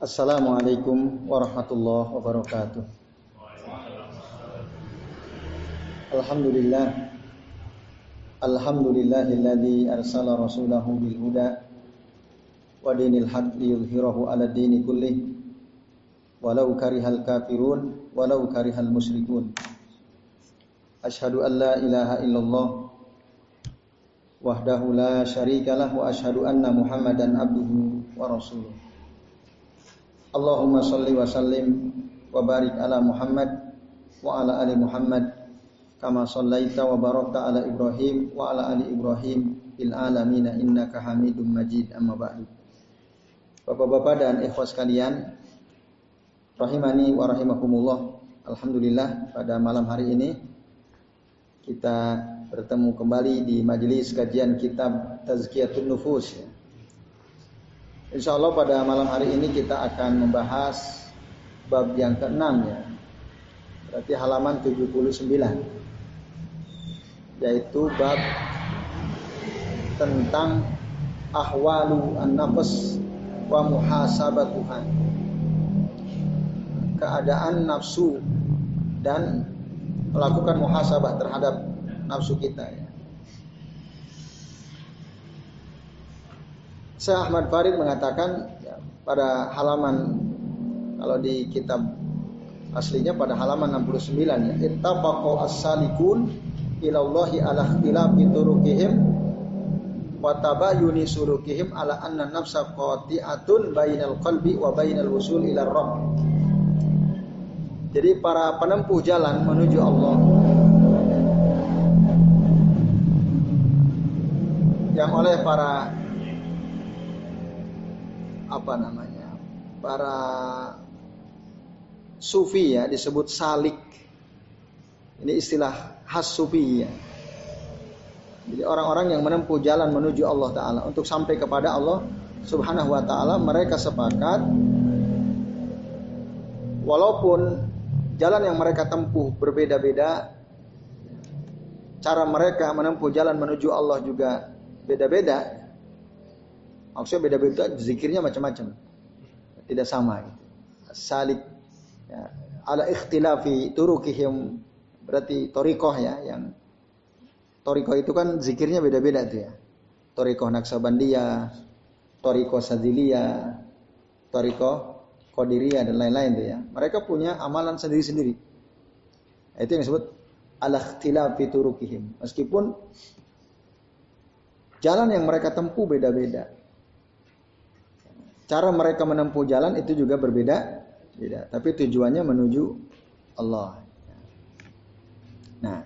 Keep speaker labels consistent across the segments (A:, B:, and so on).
A: Assalamualaikum warahmatullahi wabarakatuh. Alhamdulillah Alhamdulillahilladzi arsala rasulahu bil huda wa dinil haq liyudhhirahu 'ala dini kullih walau karihal kafirun walau karihal musyrikun. Ashhadu an la ilaha illallah wahdahu la syarikalah wa ashhadu anna Muhammadan abduhu wa rasuluh. Allahumma salli wa sallim wa barik ala Muhammad wa ala ali Muhammad kama sallaita wa barakta ala Ibrahim wa ala ali Ibrahim fil alamin innaka Hamidum Majid amma ba'du. Bapak-bapak dan ikhwas sekalian, rahimani wa rahimakumullah. Alhamdulillah pada malam hari ini kita bertemu kembali di majelis kajian kitab Tazkiyatun Nufus. Insya Allah pada malam hari ini kita akan membahas bab yang keenam ya. Berarti halaman 79. Yaitu bab tentang ahwalu an-nafs wa muhasabatuha. Keadaan nafsu dan melakukan muhasabah terhadap nafsu kita ya. Syekh Ahmad Farid mengatakan ya, pada halaman kalau di kitab aslinya pada halaman 69 ya ittafaqu as-salikun ilallahi ala ikhtilafi turuqihim wa tabayuni sulukihim ala anna nafsa qati'atun bainal qalbi wa bainal wusul ila rabb jadi para penempuh jalan menuju Allah yang oleh para apa namanya para sufi ya disebut salik. Ini istilah khas sufi ya. Jadi orang-orang yang menempuh jalan menuju Allah Taala untuk sampai kepada Allah Subhanahu Wa Taala mereka sepakat walaupun jalan yang mereka tempuh berbeda-beda cara mereka menempuh jalan menuju Allah juga beda-beda Maksudnya beda-beda zikirnya macam-macam. Tidak sama gitu. Salik ya, ala ikhtilafi turukihim berarti torikoh ya yang torikoh itu kan zikirnya beda-beda tuh ya. Torikoh Naksabandiyah, torikoh Sadiliyah, torikoh Qadiriyah dan lain-lain tuh ya. Mereka punya amalan sendiri-sendiri. Itu yang disebut ala ikhtilafi turukihim. Meskipun jalan yang mereka tempuh beda-beda. Cara mereka menempuh jalan itu juga berbeda, beda. Tapi tujuannya menuju Allah. Nah,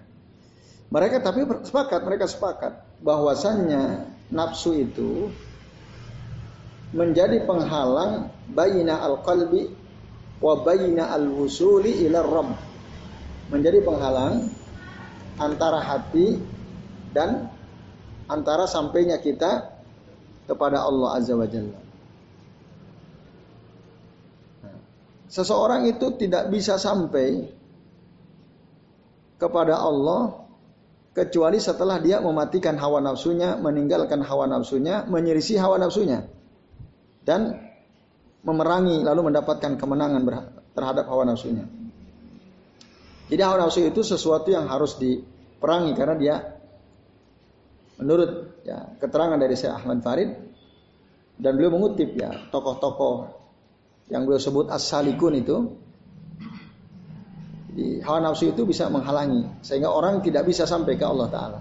A: mereka tapi sepakat, mereka sepakat bahwasannya nafsu itu menjadi penghalang bayina al-qalbi wa bayina al-wusuli ila rabb. Menjadi penghalang antara hati dan antara sampainya kita kepada Allah Azza wa Jalla. Seseorang itu tidak bisa sampai kepada Allah kecuali setelah dia mematikan hawa nafsunya, meninggalkan hawa nafsunya, menyirisi hawa nafsunya dan memerangi lalu mendapatkan kemenangan terhadap hawa nafsunya. Jadi hawa nafsu itu sesuatu yang harus diperangi karena dia menurut ya, keterangan dari Syekh Ahmad Farid dan beliau mengutip ya tokoh-tokoh yang beliau sebut as-salikun itu di hawa nafsu itu bisa menghalangi sehingga orang tidak bisa sampai ke Allah taala.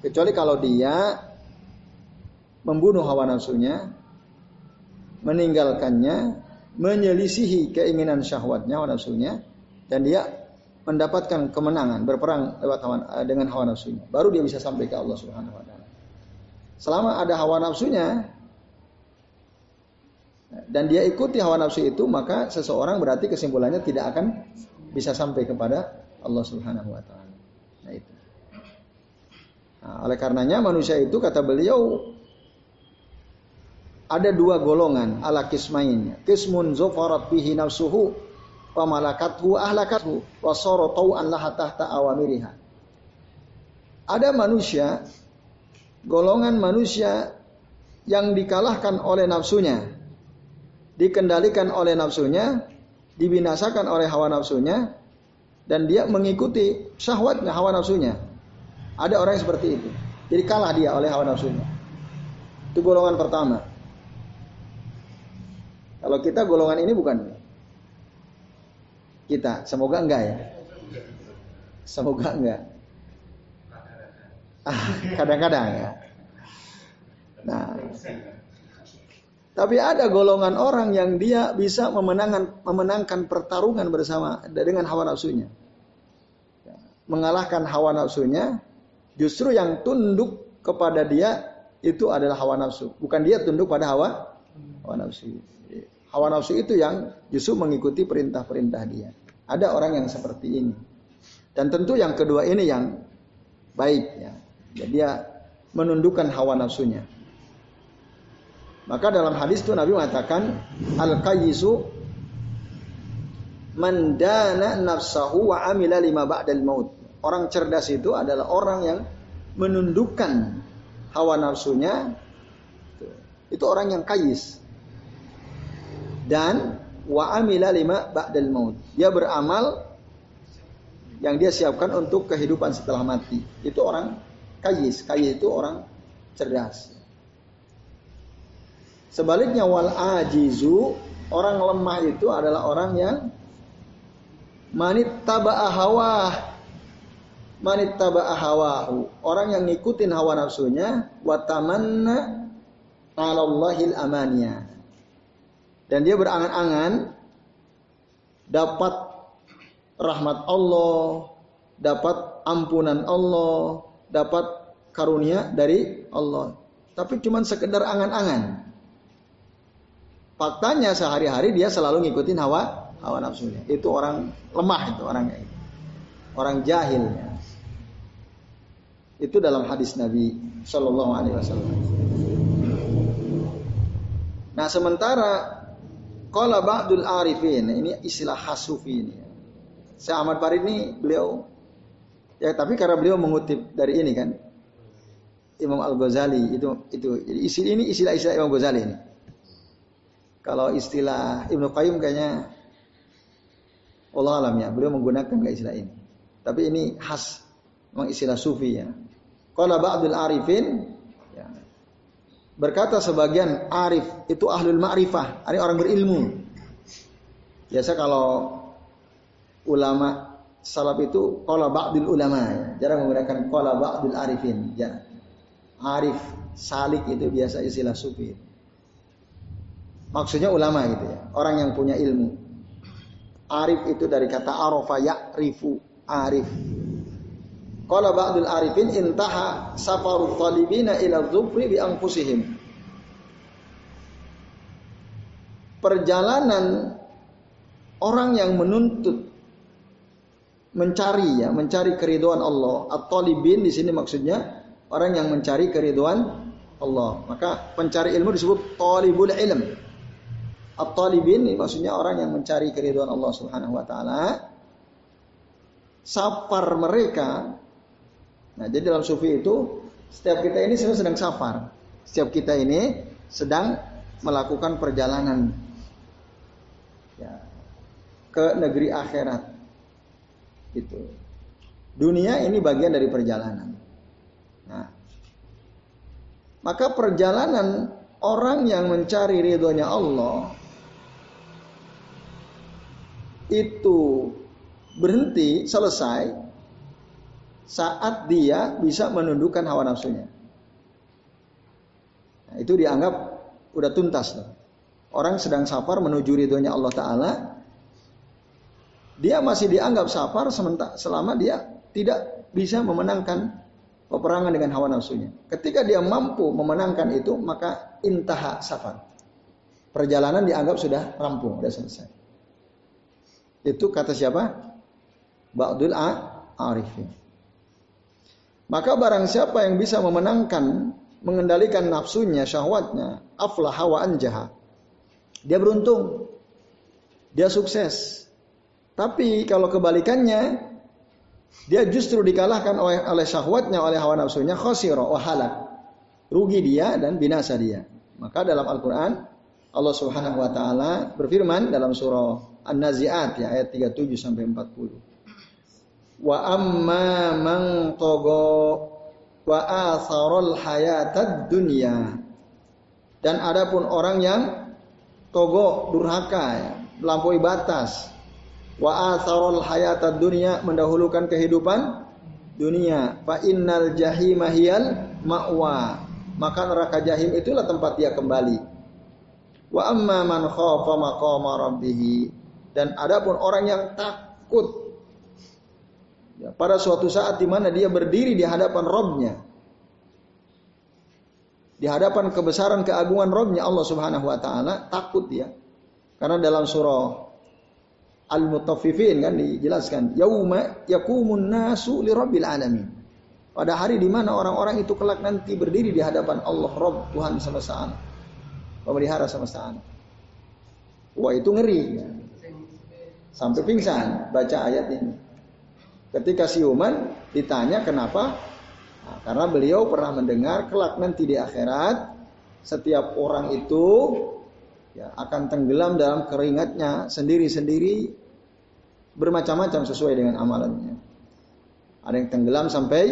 A: Kecuali kalau dia membunuh hawa nafsunya, meninggalkannya, menyelisihi keinginan syahwatnya hawa nafsunya dan dia mendapatkan kemenangan berperang lewat hawa, dengan hawa nafsunya. Baru dia bisa sampai ke Allah Subhanahu wa taala. Selama ada hawa nafsunya, dan dia ikuti hawa nafsu itu maka seseorang berarti kesimpulannya tidak akan bisa sampai kepada Allah Subhanahu wa taala. Nah itu. Nah, oleh karenanya manusia itu kata beliau ada dua golongan ala kismain. Kismun zofarat bihi nafsuhu wa malakathu ahlakathu wa sara tau'an laha tahta awamiriha. Ada manusia golongan manusia yang dikalahkan oleh nafsunya, dikendalikan oleh nafsunya, dibinasakan oleh hawa nafsunya, dan dia mengikuti syahwatnya hawa nafsunya. Ada orang yang seperti itu. Jadi kalah dia oleh hawa nafsunya. Itu golongan pertama. Kalau kita golongan ini bukan kita, semoga enggak ya. Semoga enggak. Ah, kadang-kadang ya. Nah, tapi ada golongan orang yang dia bisa memenangkan memenangkan pertarungan bersama dengan hawa nafsunya. Mengalahkan hawa nafsunya, justru yang tunduk kepada dia itu adalah hawa nafsu, bukan dia tunduk pada hawa hawa nafsu. Hawa nafsu itu yang justru mengikuti perintah-perintah dia. Ada orang yang seperti ini. Dan tentu yang kedua ini yang baik ya. Jadi dia menundukkan hawa nafsunya. Maka dalam hadis itu Nabi mengatakan al qayyisu mandana nafsahu wa amila lima ba'dal maut. Orang cerdas itu adalah orang yang menundukkan hawa nafsunya. Itu orang yang kayis. Dan wa amila lima ba'dal maut. Dia beramal yang dia siapkan untuk kehidupan setelah mati. Itu orang kayis. Kayis itu orang cerdas. Sebaliknya wal ajizu, orang lemah itu adalah orang yang manit taba'a hawah. Manit taba'a hawahu. Orang yang ngikutin hawa nafsunya wa tamanna 'alallahil amaniya. Dan dia berangan-angan dapat rahmat Allah, dapat ampunan Allah, dapat karunia dari Allah. Tapi cuma sekedar angan-angan. Faktanya sehari-hari dia selalu ngikutin hawa hawa nafsunya. Itu orang lemah itu orangnya. Orang jahil. Itu dalam hadis Nabi Shallallahu Alaihi Wasallam. Nah sementara kalau ba'dul arifin ini istilah hasufi ini. Saya Ahmad Farid ini beliau ya tapi karena beliau mengutip dari ini kan Imam Al Ghazali itu itu istilah ini istilah-istilah Imam Ghazali ini. Kalau istilah Ibnu Qayyim kayaknya Allah alam ya, beliau menggunakan nggak istilah ini. Tapi ini khas memang istilah sufi ya. Kalau ba'dul arifin berkata sebagian arif itu ahlul ma'rifah, ini orang berilmu. Biasa kalau ulama salaf itu qala ba'dul ulama. Jarang menggunakan qala ba'dul arifin. Ya. Arif, salik itu biasa istilah sufi. Maksudnya ulama gitu ya, orang yang punya ilmu. Arif itu dari kata arafa ya'rifu, arif. Qala ba'dul arifin intaha safaru talibina ila dzufri bi anfusihim. Perjalanan orang yang menuntut mencari ya, mencari keriduan Allah. At-talibin di sini maksudnya orang yang mencari keriduan Allah. Maka pencari ilmu disebut talibul ilm. At-talibin maksudnya orang yang mencari keriduan Allah Subhanahu wa taala. Safar mereka Nah, jadi dalam sufi itu setiap kita ini sedang safar. Setiap kita ini sedang melakukan perjalanan ya, ke negeri akhirat. Itu. Dunia ini bagian dari perjalanan. Nah, maka perjalanan orang yang mencari ridhonya Allah itu berhenti selesai saat dia bisa menundukkan hawa nafsunya. Nah, itu dianggap udah tuntas loh. Orang sedang safar menuju ridhonya Allah Ta'ala. Dia masih dianggap safar selama dia tidak bisa memenangkan peperangan dengan hawa nafsunya. Ketika dia mampu memenangkan itu, maka intaha safar. Perjalanan dianggap sudah rampung, sudah selesai. Itu kata siapa? Ba'dul arifin. Maka barang siapa yang bisa memenangkan, mengendalikan nafsunya, syahwatnya, aflah hawa anjaha. Dia beruntung. Dia sukses. Tapi kalau kebalikannya, dia justru dikalahkan oleh, oleh syahwatnya, oleh hawa nafsunya, khosiro, wahalak. rugi dia dan binasa dia. Maka dalam Al-Qur'an Allah Subhanahu wa taala berfirman dalam surah An-Nazi'at ya ayat 37 sampai 40. Wa amma man togo wa atharul hayatad dunya. Dan adapun orang yang togo durhaka ya, melampaui batas. Wa atharul hayatad dunya mendahulukan kehidupan dunia. Fa innal jahima hiyal ma'wa. Maka neraka jahim itulah tempat dia kembali. Wa amma man khafa maqama rabbih dan adapun orang yang takut ya, pada suatu saat di mana dia berdiri di hadapan Robnya di hadapan kebesaran keagungan Robnya Allah Subhanahu Wa Taala takut dia karena dalam surah Al-Mutaffifin kan dijelaskan yauma yakumun nasu li rabbil alamin pada hari di mana orang-orang itu kelak nanti berdiri di hadapan Allah Rob Tuhan semesta alam pemelihara semesta alam. Wah itu ngeri. Ya. Sampai pingsan baca ayat ini. Ketika siuman ditanya kenapa? Nah, karena beliau pernah mendengar kelak nanti di akhirat setiap orang itu ya, akan tenggelam dalam keringatnya sendiri-sendiri bermacam-macam sesuai dengan amalannya. Ada yang tenggelam sampai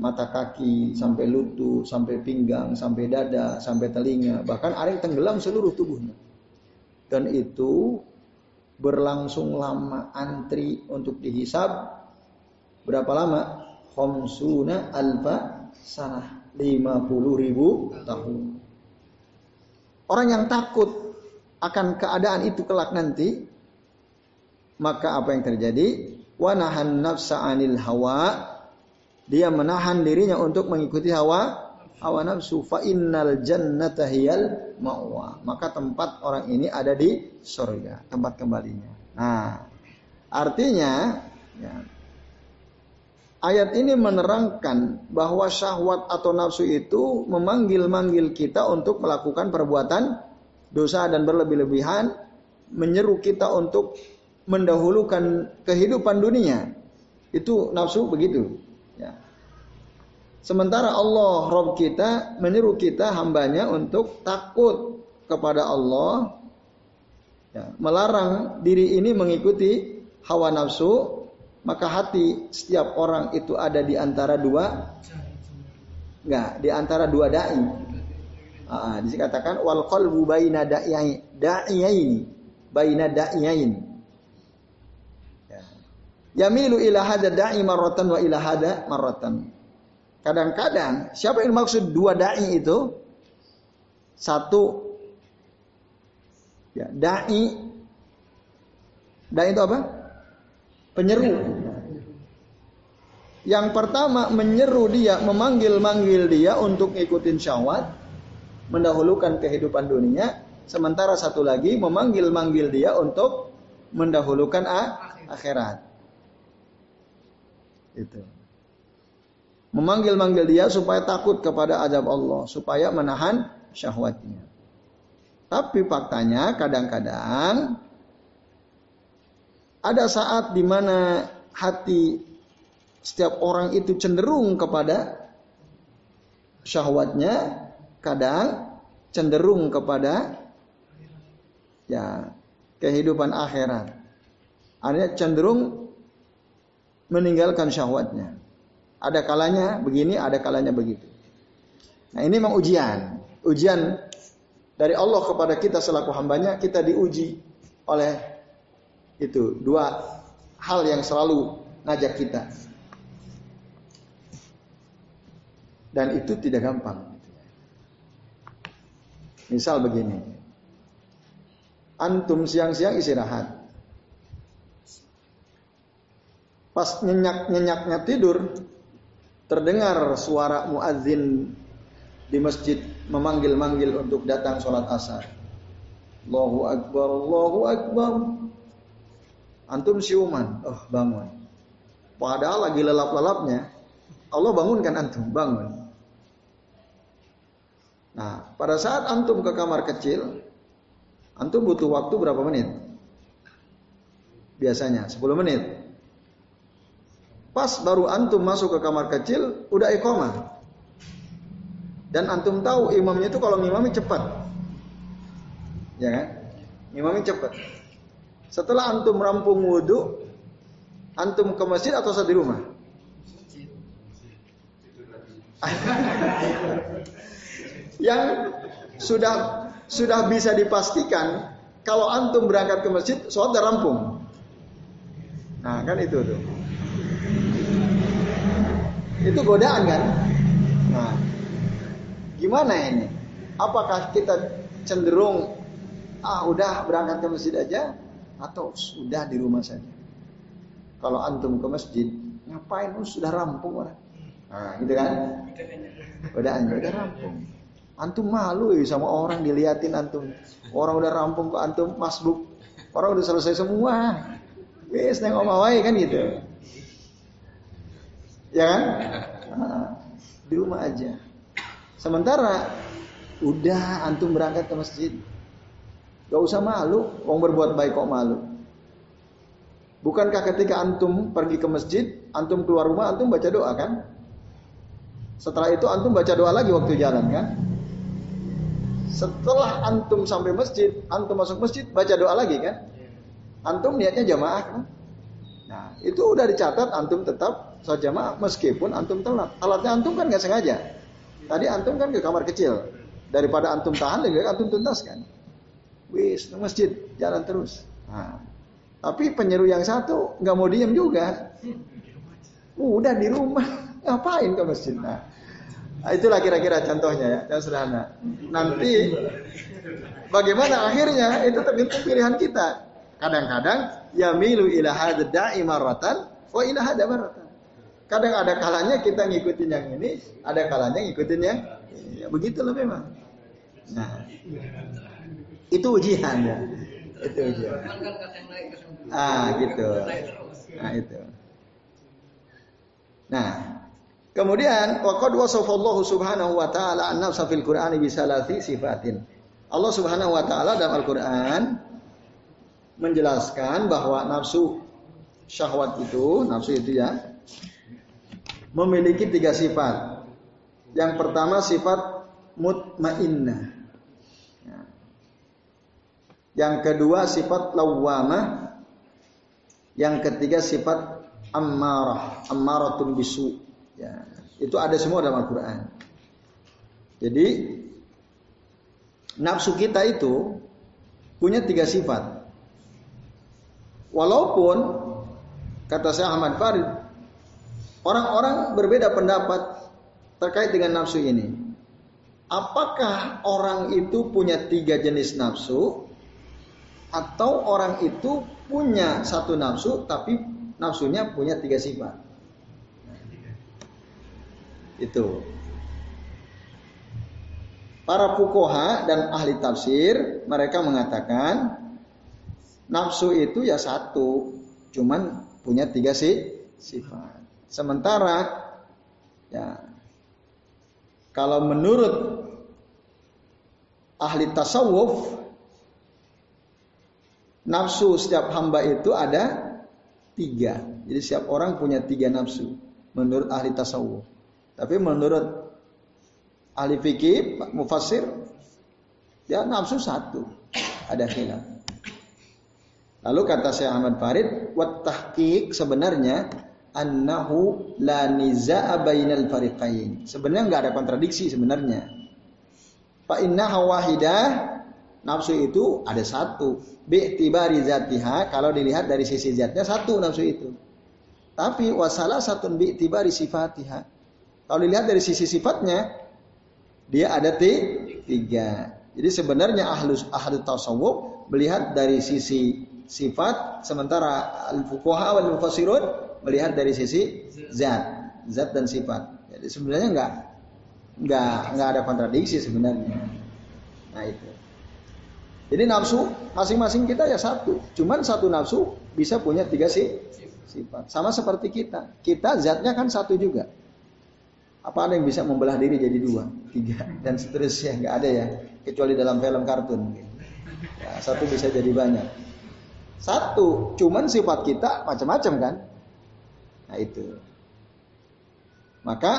A: mata kaki, sampai lutut, sampai pinggang, sampai dada, sampai telinga, bahkan ada yang tenggelam seluruh tubuhnya. Dan itu berlangsung lama antri untuk dihisab berapa lama? Khomsuna alfa sanah 50 ribu tahun. Orang yang takut akan keadaan itu kelak nanti, maka apa yang terjadi? Wanahan nafsa anil hawa dia menahan dirinya untuk mengikuti hawa hawa nafsu fa innal jannata hiyal ma'wa maka tempat orang ini ada di surga tempat kembalinya nah artinya ya, ayat ini menerangkan bahwa syahwat atau nafsu itu memanggil-manggil kita untuk melakukan perbuatan dosa dan berlebih-lebihan menyeru kita untuk mendahulukan kehidupan dunia. Itu nafsu begitu Sementara Allah Rob kita meniru kita hambanya untuk takut kepada Allah, ya, melarang diri ini mengikuti hawa nafsu, maka hati setiap orang itu ada di antara dua, enggak, di antara dua dai. Ah, dikatakan wal qalbu baina da'iyaini, baina da'iyain. Ya. Yamilu ila hada da'i marratan wa ila hada marratan. Kadang-kadang siapa yang maksud dua dai itu? Satu ya, dai dai itu apa? Penyeru. Yang pertama menyeru dia, memanggil-manggil dia untuk ikutin syahwat, mendahulukan kehidupan dunia, sementara satu lagi memanggil-manggil dia untuk mendahulukan akhirat. Itu memanggil-manggil dia supaya takut kepada azab Allah, supaya menahan syahwatnya. Tapi faktanya kadang-kadang ada saat di mana hati setiap orang itu cenderung kepada syahwatnya, kadang cenderung kepada ya kehidupan akhirat. Artinya cenderung meninggalkan syahwatnya. Ada kalanya begini, ada kalanya begitu. Nah ini memang ujian. Ujian dari Allah kepada kita selaku hambanya, kita diuji oleh itu dua hal yang selalu ngajak kita. Dan itu tidak gampang. Misal begini. Antum siang-siang istirahat. Pas nyenyak-nyenyaknya tidur, terdengar suara muadzin di masjid memanggil-manggil untuk datang sholat asar. Allahu Akbar, Allahu Akbar. Antum siuman, oh bangun. Padahal lagi lelap-lelapnya, Allah bangunkan antum, bangun. Nah, pada saat antum ke kamar kecil, antum butuh waktu berapa menit? Biasanya 10 menit. Pas baru antum masuk ke kamar kecil, udah iqamah. Dan antum tahu imamnya itu kalau imamnya cepat. Ya kan? Imamnya cepat. Setelah antum rampung wudhu, antum ke masjid atau di rumah? Yang sudah sudah bisa dipastikan kalau antum berangkat ke masjid, sholat udah rampung. Nah kan itu tuh. Itu godaan kan? Nah, gimana ini? Apakah kita cenderung ah udah berangkat ke masjid aja atau sudah di rumah saja? Kalau antum ke masjid, ngapain? Oh, sudah rampung orang. Nah, gitu kan? Udah udah rampung. Antum malu ya sama orang diliatin antum. Orang udah rampung ke antum masbuk. Orang udah selesai semua. Wes neng omawai kan gitu. Ya kan? Nah, di rumah aja. Sementara udah antum berangkat ke masjid. Gak usah malu, wong berbuat baik kok malu. Bukankah ketika antum pergi ke masjid, antum keluar rumah, antum baca doa kan? Setelah itu antum baca doa lagi waktu jalan kan? Setelah antum sampai masjid, antum masuk masjid, baca doa lagi kan? Antum niatnya jamaah kan? Nah, itu udah dicatat antum tetap sholat jamaah meskipun antum telat. Telatnya antum kan nggak sengaja. Tadi antum kan ke kamar kecil. Daripada antum tahan lebih baik antum tuntaskan. Wis, ke masjid, jalan terus. Nah, tapi penyeru yang satu nggak mau diem juga. Udah di rumah, ngapain ke masjid? Nah, itulah kira-kira contohnya ya, yang sederhana. Nanti bagaimana akhirnya itu tergantung pilihan kita. Kadang-kadang yamilu ila hadza da'i marratan wa ila hadza marratan. Kadang ada kalanya kita ngikutin yang ini, ada kalanya ngikutin yang ini. Ya, begitulah memang. Nah, itu ujian ya. Itu ujian. Ah, gitu. Nah, itu. Nah, kemudian waqad wasafallahu subhanahu wa ta'ala an-nafsa fil Qur'ani bi salati sifatin. Allah Subhanahu wa taala dalam Al-Qur'an menjelaskan bahwa nafsu syahwat itu, nafsu itu ya, memiliki tiga sifat. Yang pertama sifat mutmainnah. Ya. Yang kedua sifat lawamah. Yang ketiga sifat ammarah, ammaratun bisu. Ya, itu ada semua dalam Al-Qur'an. Jadi nafsu kita itu punya tiga sifat. Walaupun kata saya Ahmad Farid, orang-orang berbeda pendapat terkait dengan nafsu ini. Apakah orang itu punya tiga jenis nafsu atau orang itu punya satu nafsu tapi nafsunya punya tiga sifat? Itu. Para fukoha dan ahli tafsir mereka mengatakan Nafsu itu ya satu, cuman punya tiga sih sifat. Sementara ya kalau menurut ahli tasawuf nafsu setiap hamba itu ada tiga. Jadi setiap orang punya tiga nafsu menurut ahli tasawuf. Tapi menurut ahli fikih, mufassir, ya nafsu satu. Ada khilaf. Lalu kata Syekh Ahmad Farid, wat tahqiq sebenarnya annahu la nizaa bainal fariqain. Sebenarnya enggak ada kontradiksi sebenarnya. Fa inna wahidah nafsu itu ada satu. Bi'tibari zatiha kalau dilihat dari sisi zatnya satu nafsu itu. Tapi wasalah satu bi'tibari sifatiha. Kalau dilihat dari sisi sifatnya dia ada tiga. Jadi sebenarnya ahlus ahlu tasawuf melihat dari sisi sifat sementara al-fuqaha wal mufassirun melihat dari sisi zat, zat dan sifat. Jadi sebenarnya enggak enggak enggak ada kontradiksi sebenarnya. Nah itu. Jadi nafsu masing-masing kita ya satu. Cuman satu nafsu bisa punya tiga sih sifat. Sama seperti kita. Kita zatnya kan satu juga. Apa ada yang bisa membelah diri jadi dua, tiga, dan seterusnya nggak ada ya, kecuali dalam film kartun. Ya, satu bisa jadi banyak. Satu, cuman sifat kita macam-macam kan? Nah itu. Maka,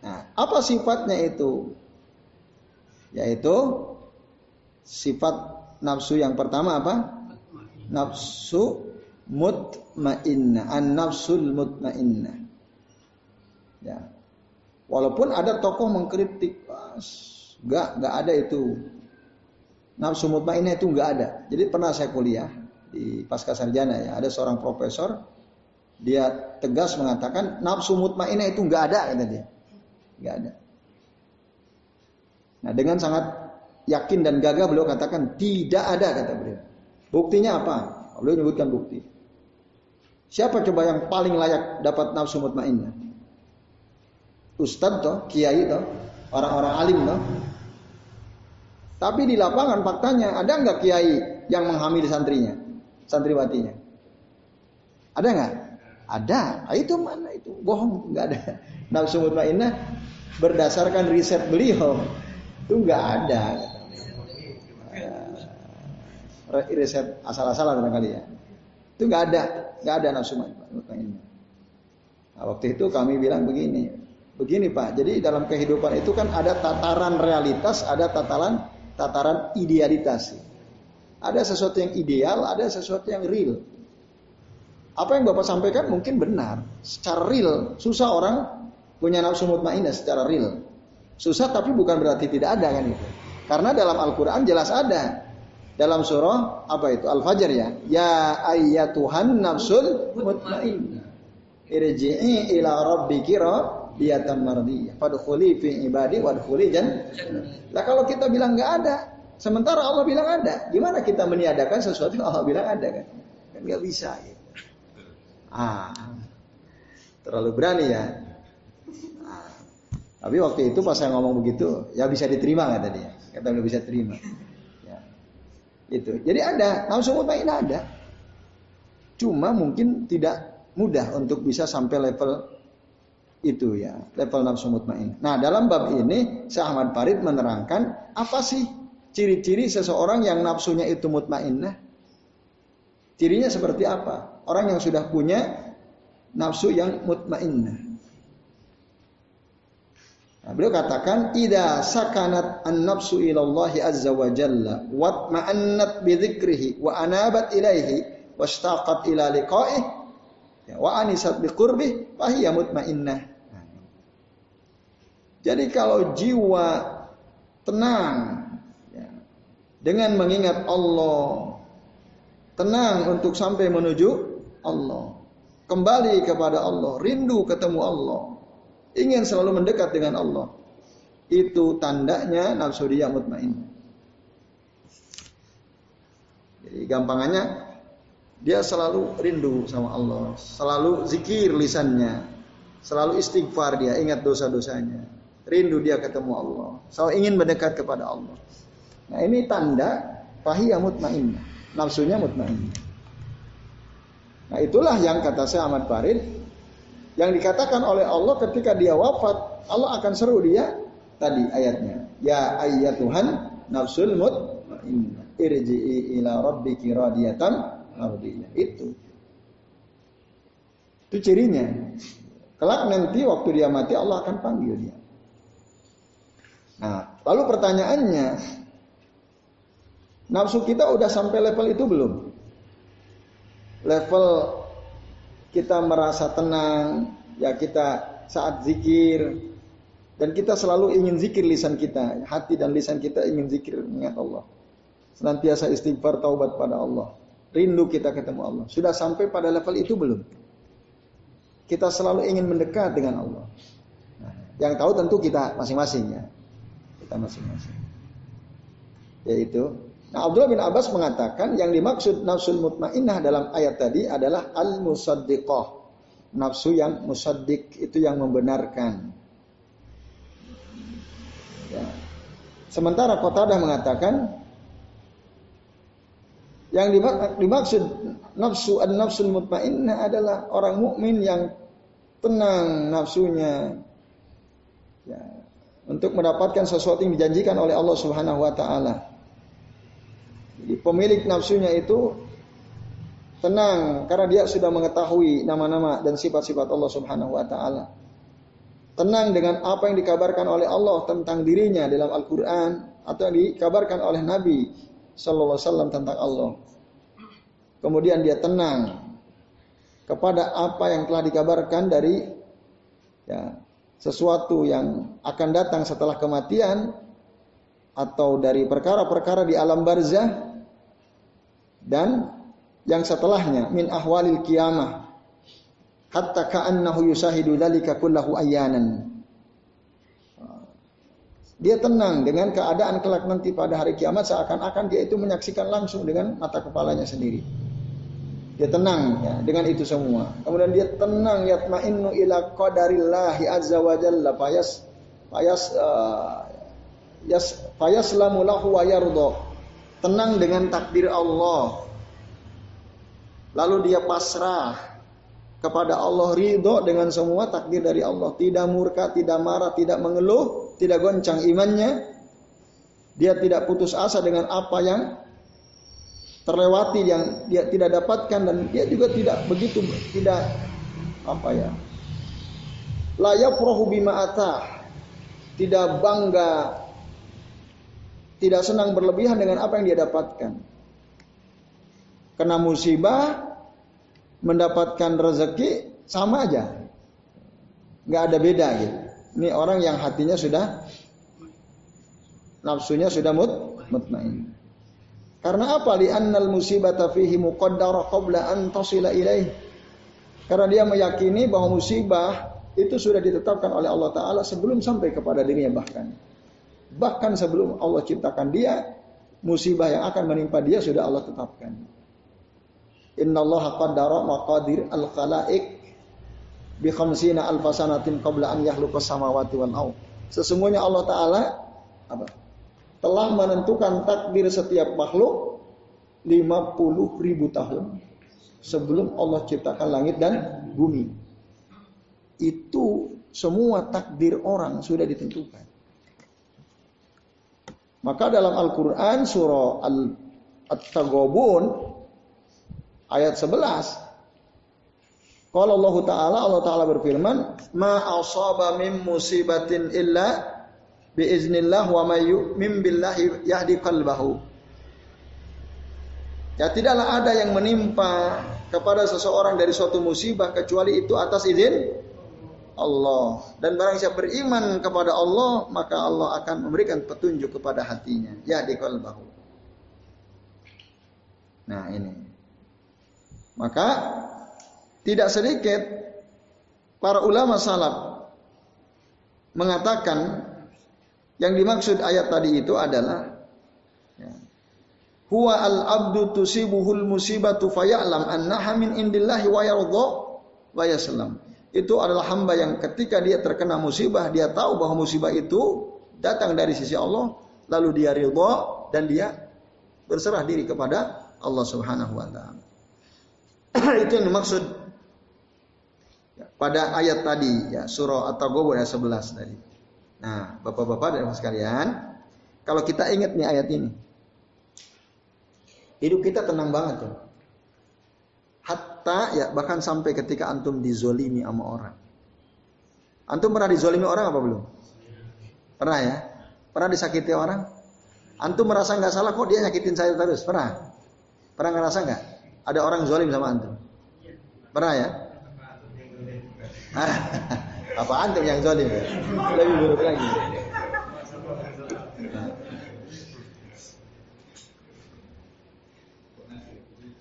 A: nah, apa sifatnya itu? Yaitu sifat nafsu yang pertama apa? Nafsu mutmainnah, an-nafsul mutmainnah. Ya. Walaupun ada tokoh mengkritik, enggak, enggak ada itu. Nafsu mutmainnah itu enggak ada. Jadi pernah saya kuliah di pasca sarjana ya, ada seorang profesor dia tegas mengatakan nafsu mutmainnah itu enggak ada kata dia. Enggak ada. Nah, dengan sangat yakin dan gagah beliau katakan tidak ada kata beliau. Buktinya apa? Beliau menyebutkan bukti. Siapa coba yang paling layak dapat nafsu mutmainnah? Ustadz toh, kiai toh, orang-orang alim toh. Tapi di lapangan faktanya ada nggak kiai yang menghamili santrinya, santriwatinya? Ada nggak? Ada. Nah, itu mana itu? Bohong, nggak ada. Nafsu mutmainnah berdasarkan riset beliau itu nggak ada. Riset asal-asalan barangkali ya. Itu nggak ada, nggak ada nafsu mutmainnah. Nah, waktu itu kami bilang begini, Begini Pak, jadi dalam kehidupan itu kan ada tataran realitas, ada tataran tataran idealitas. Ada sesuatu yang ideal, ada sesuatu yang real. Apa yang Bapak sampaikan mungkin benar, secara real. Susah orang punya nafsu mutmainnah secara real. Susah tapi bukan berarti tidak ada kan itu. Karena dalam Al-Qur'an jelas ada. Dalam surah apa itu? Al-Fajr ya. Ya Tuhan nafsul mutmainnah. Irji'i ila rabbiki riyatan mardiyah. Fadkhuli fi ibadi wadkhuli jan. Lah kalau kita bilang nggak ada, sementara Allah bilang ada, gimana kita meniadakan sesuatu yang Allah bilang ada kan? Kan nggak bisa gitu. Ah, terlalu berani ya. Ah. Tapi waktu itu pas saya ngomong begitu, ya bisa diterima nggak tadi ya? Kata bisa terima. Itu. Jadi ada, nafsu mutmainnah ada. Cuma mungkin tidak mudah untuk bisa sampai level itu ya level nafsu mutmain. Nah dalam bab ini Syekh Ahmad Farid menerangkan apa sih ciri-ciri seseorang yang nafsunya itu mutmainnah? Cirinya seperti apa? Orang yang sudah punya nafsu yang mutmainnah. Nah, beliau katakan ida sakanat an-nafsu ilallahi azza wa jalla wa ma'annat bi dzikrihi wa anabat ilaihi washtaqat ila liqa'ih wa anisat bi qurbih fahiya mutmainnah. Jadi kalau jiwa tenang ya, dengan mengingat Allah, tenang untuk sampai menuju Allah, kembali kepada Allah, rindu ketemu Allah, ingin selalu mendekat dengan Allah, itu tandanya nafsu dia mutmain. Jadi gampangannya dia selalu rindu sama Allah, selalu zikir lisannya, selalu istighfar dia, ingat dosa-dosanya. Rindu dia ketemu Allah. Selalu ingin mendekat kepada Allah. Nah ini tanda fahiyah mutmainnah. Nafsunya mutmainnah. Nah itulah yang kata saya Ahmad Farid. Yang dikatakan oleh Allah ketika dia wafat. Allah akan seru dia tadi ayatnya. Ya ayat Tuhan nafsul mutmainnah. Irji'i ila rabbiki radiyatan mardiyah. Itu. Itu cirinya. Kelak nanti waktu dia mati Allah akan panggil dia. Nah, lalu pertanyaannya, nafsu kita udah sampai level itu belum? Level kita merasa tenang, ya kita saat zikir, dan kita selalu ingin zikir lisan kita, hati dan lisan kita ingin zikir mengingat Allah. Senantiasa istighfar taubat pada Allah. Rindu kita ketemu Allah. Sudah sampai pada level itu belum? Kita selalu ingin mendekat dengan Allah. Nah, yang tahu tentu kita masing-masing ya kita masing-masing. Yaitu, nah Abdullah bin Abbas mengatakan yang dimaksud nafsul mutmainnah dalam ayat tadi adalah al-musaddiqah. Nafsu yang musaddiq itu yang membenarkan. Ya. Sementara Qatadah mengatakan yang dimaksud nafsu an-nafsul mutmainnah adalah orang mukmin yang tenang nafsunya, ya, untuk mendapatkan sesuatu yang dijanjikan oleh Allah Subhanahu wa taala. Jadi pemilik nafsunya itu tenang karena dia sudah mengetahui nama-nama dan sifat-sifat Allah Subhanahu wa taala. Tenang dengan apa yang dikabarkan oleh Allah tentang dirinya dalam Al-Qur'an atau yang dikabarkan oleh Nabi Sallallahu Alaihi Wasallam tentang Allah. Kemudian dia tenang kepada apa yang telah dikabarkan dari ya, sesuatu yang akan datang setelah kematian atau dari perkara-perkara di alam barzah dan yang setelahnya min ahwalil kiamah hatta ka'annahu yusahidu dzalika kullahu ayanan dia tenang dengan keadaan kelak nanti pada hari kiamat seakan-akan dia itu menyaksikan langsung dengan mata kepalanya sendiri. Dia tenang ya, dengan itu semua. Kemudian dia tenang yatmainnu ila qadarillahi azza wa jalla fayas fayas uh, yas fayaslamu lahu wa yarda. Tenang dengan takdir Allah. Lalu dia pasrah kepada Allah ridho dengan semua takdir dari Allah. Tidak murka, tidak marah, tidak mengeluh, tidak goncang imannya. Dia tidak putus asa dengan apa yang terlewati yang dia tidak dapatkan dan dia juga tidak begitu tidak apa ya layak rohu bima atah tidak bangga tidak senang berlebihan dengan apa yang dia dapatkan kena musibah mendapatkan rezeki sama aja. Nggak ada beda gitu. Ini orang yang hatinya sudah nafsunya sudah mut mutmain. Karena apa? Li annal musibata fihi muqaddara qabla an tasila ilaih. Karena dia meyakini bahwa musibah itu sudah ditetapkan oleh Allah Ta'ala sebelum sampai kepada dirinya bahkan. Bahkan sebelum Allah ciptakan dia, musibah yang akan menimpa dia sudah Allah tetapkan. Innallaha qaddara maqadir al-khalaiq bi khamsina alfasanatin qabla an yakhluqa samawati wal ardh. Sesungguhnya Allah taala apa? telah menentukan takdir setiap makhluk 50 ribu tahun sebelum Allah ciptakan langit dan bumi. Itu semua takdir orang sudah ditentukan. Maka dalam Al-Quran surah Al-Taghabun ayat 11. Kalau Allah Ta'ala, Allah Ta'ala berfirman, Ma asaba min musibatin illa biiznillah wa may yu'min billahi yahdi qalbahu. Ya tidaklah ada yang menimpa kepada seseorang dari suatu musibah kecuali itu atas izin Allah. Dan barang siapa beriman kepada Allah, maka Allah akan memberikan petunjuk kepada hatinya. Ya di qalbahu. Nah ini. Maka tidak sedikit para ulama salaf mengatakan yang dimaksud ayat tadi itu adalah ya, huwa al abdu tusibuhul musibatu faya'lam annaha min indillahi wa yardha wa yaslam. Itu adalah hamba yang ketika dia terkena musibah dia tahu bahwa musibah itu datang dari sisi Allah lalu dia ridha dan dia berserah diri kepada Allah Subhanahu wa taala. itu yang dimaksud pada ayat tadi ya surah At-Taghabun ayat 11 tadi. Nah, Bapak-bapak dan Ibu sekalian, kalau kita ingat nih ayat ini. Hidup kita tenang banget tuh. Hatta ya bahkan sampai ketika antum dizolimi sama orang. Antum pernah dizolimi orang apa belum? Pernah ya? Pernah disakiti orang? Antum merasa nggak salah kok dia nyakitin saya terus? Pernah? Pernah ngerasa nggak? Ada orang zolim sama antum? Pernah ya? Apa antum yang zolim? Lebih buruk lagi.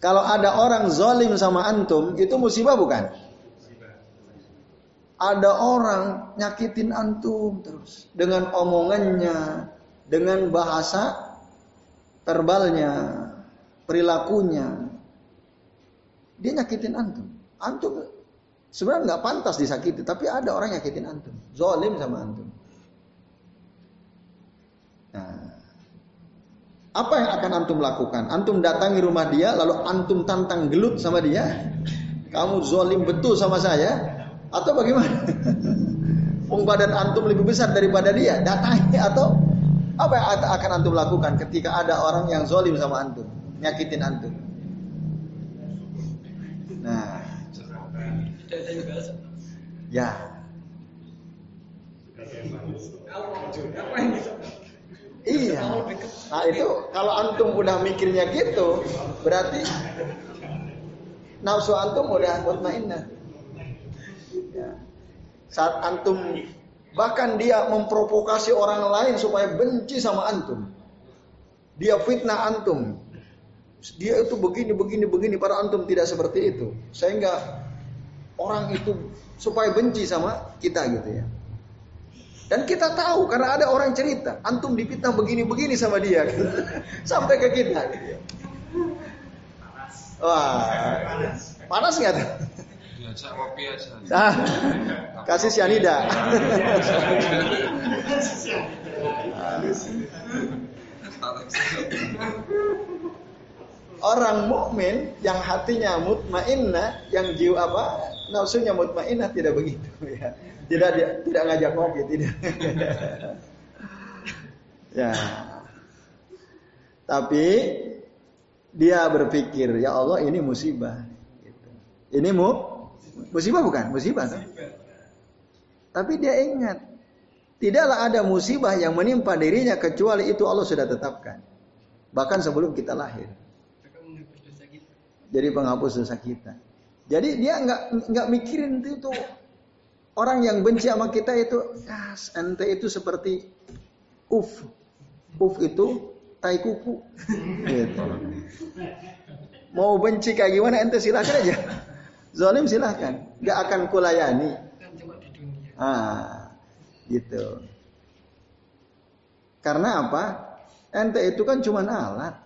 A: Kalau ada orang zolim sama antum, itu musibah bukan? Ada orang nyakitin antum terus dengan omongannya, dengan bahasa terbalnya, perilakunya, dia nyakitin antum. Antum sebenarnya nggak pantas disakiti, tapi ada orang nyakitin antum, zolim sama antum. Nah, apa yang akan antum lakukan? Antum datangi rumah dia, lalu antum tantang gelut sama dia. Kamu zolim betul sama saya, atau bagaimana? Wong badan antum lebih besar daripada dia, datangi atau apa yang akan antum lakukan ketika ada orang yang zolim sama antum, nyakitin antum? Nah. Ya. Iya. Nah itu kalau antum udah mikirnya gitu, berarti nafsu antum udah mutmainnah. Ya. Saat antum bahkan dia memprovokasi orang lain supaya benci sama antum. Dia fitnah antum. Dia itu begini begini begini para antum tidak seperti itu. Sehingga orang itu supaya benci sama kita gitu ya. Dan kita tahu karena ada orang cerita, antum dipitnah begini-begini sama dia, sampai ke kita. Wah, panas nggak tuh? Biasa, kopi aja. Ah, kasih sianida. Orang mukmin yang hatinya mutmainnah, yang jiwa apa? Nafsunya mutmainnah tidak begitu ya. Tidak tidak ngajak ngopi, tidak. ya. Tapi dia berpikir, ya Allah ini musibah. Gitu. Ini mu musibah bukan? Musibah kan? Tapi dia ingat, tidaklah ada musibah yang menimpa dirinya kecuali itu Allah sudah tetapkan. Bahkan sebelum kita lahir. Jadi penghapus dosa kita. Jadi dia nggak nggak mikirin itu tuh Orang yang benci sama kita itu, ah, ente itu seperti uf. Uf itu tai kuku. Gitu. Mau benci kayak gimana ente silahkan aja. Zolim silahkan. Gak akan kulayani. Ah, gitu. Karena apa? Ente itu kan cuma alat.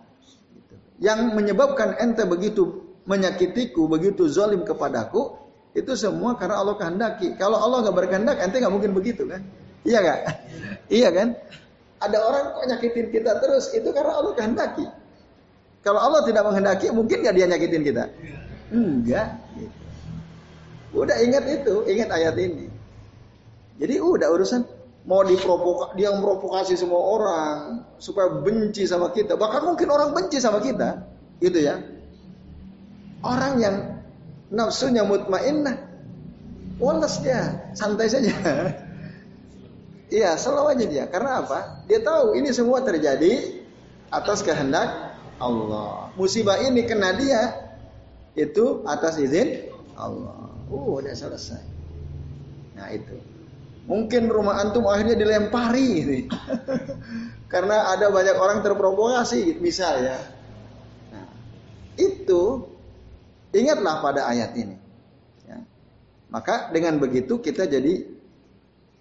A: Gitu. Yang menyebabkan ente begitu menyakitiku, begitu zolim kepadaku, itu semua karena Allah kehendaki. Kalau Allah nggak berkehendak, ente nggak mungkin begitu kan? Iya nggak? iya kan? Ada orang kok nyakitin kita terus, itu karena Allah kehendaki. Kalau Allah tidak menghendaki, mungkin nggak dia nyakitin kita? Enggak. Gitu. Udah ingat itu, ingat ayat ini. Jadi udah urusan mau diprovokasi, dia memprovokasi semua orang supaya benci sama kita. Bahkan mungkin orang benci sama kita, gitu ya. Orang yang nafsunya mutmainnah. Walas dia, santai saja. Iya, selalu aja dia. Karena apa? Dia tahu ini semua terjadi atas kehendak Allah. Musibah ini kena dia itu atas izin Allah. Uh, udah selesai. Nah itu. Mungkin rumah antum akhirnya dilempari ini. Karena ada banyak orang terprovokasi misalnya. Nah, itu Ingatlah pada ayat ini. Ya. Maka dengan begitu kita jadi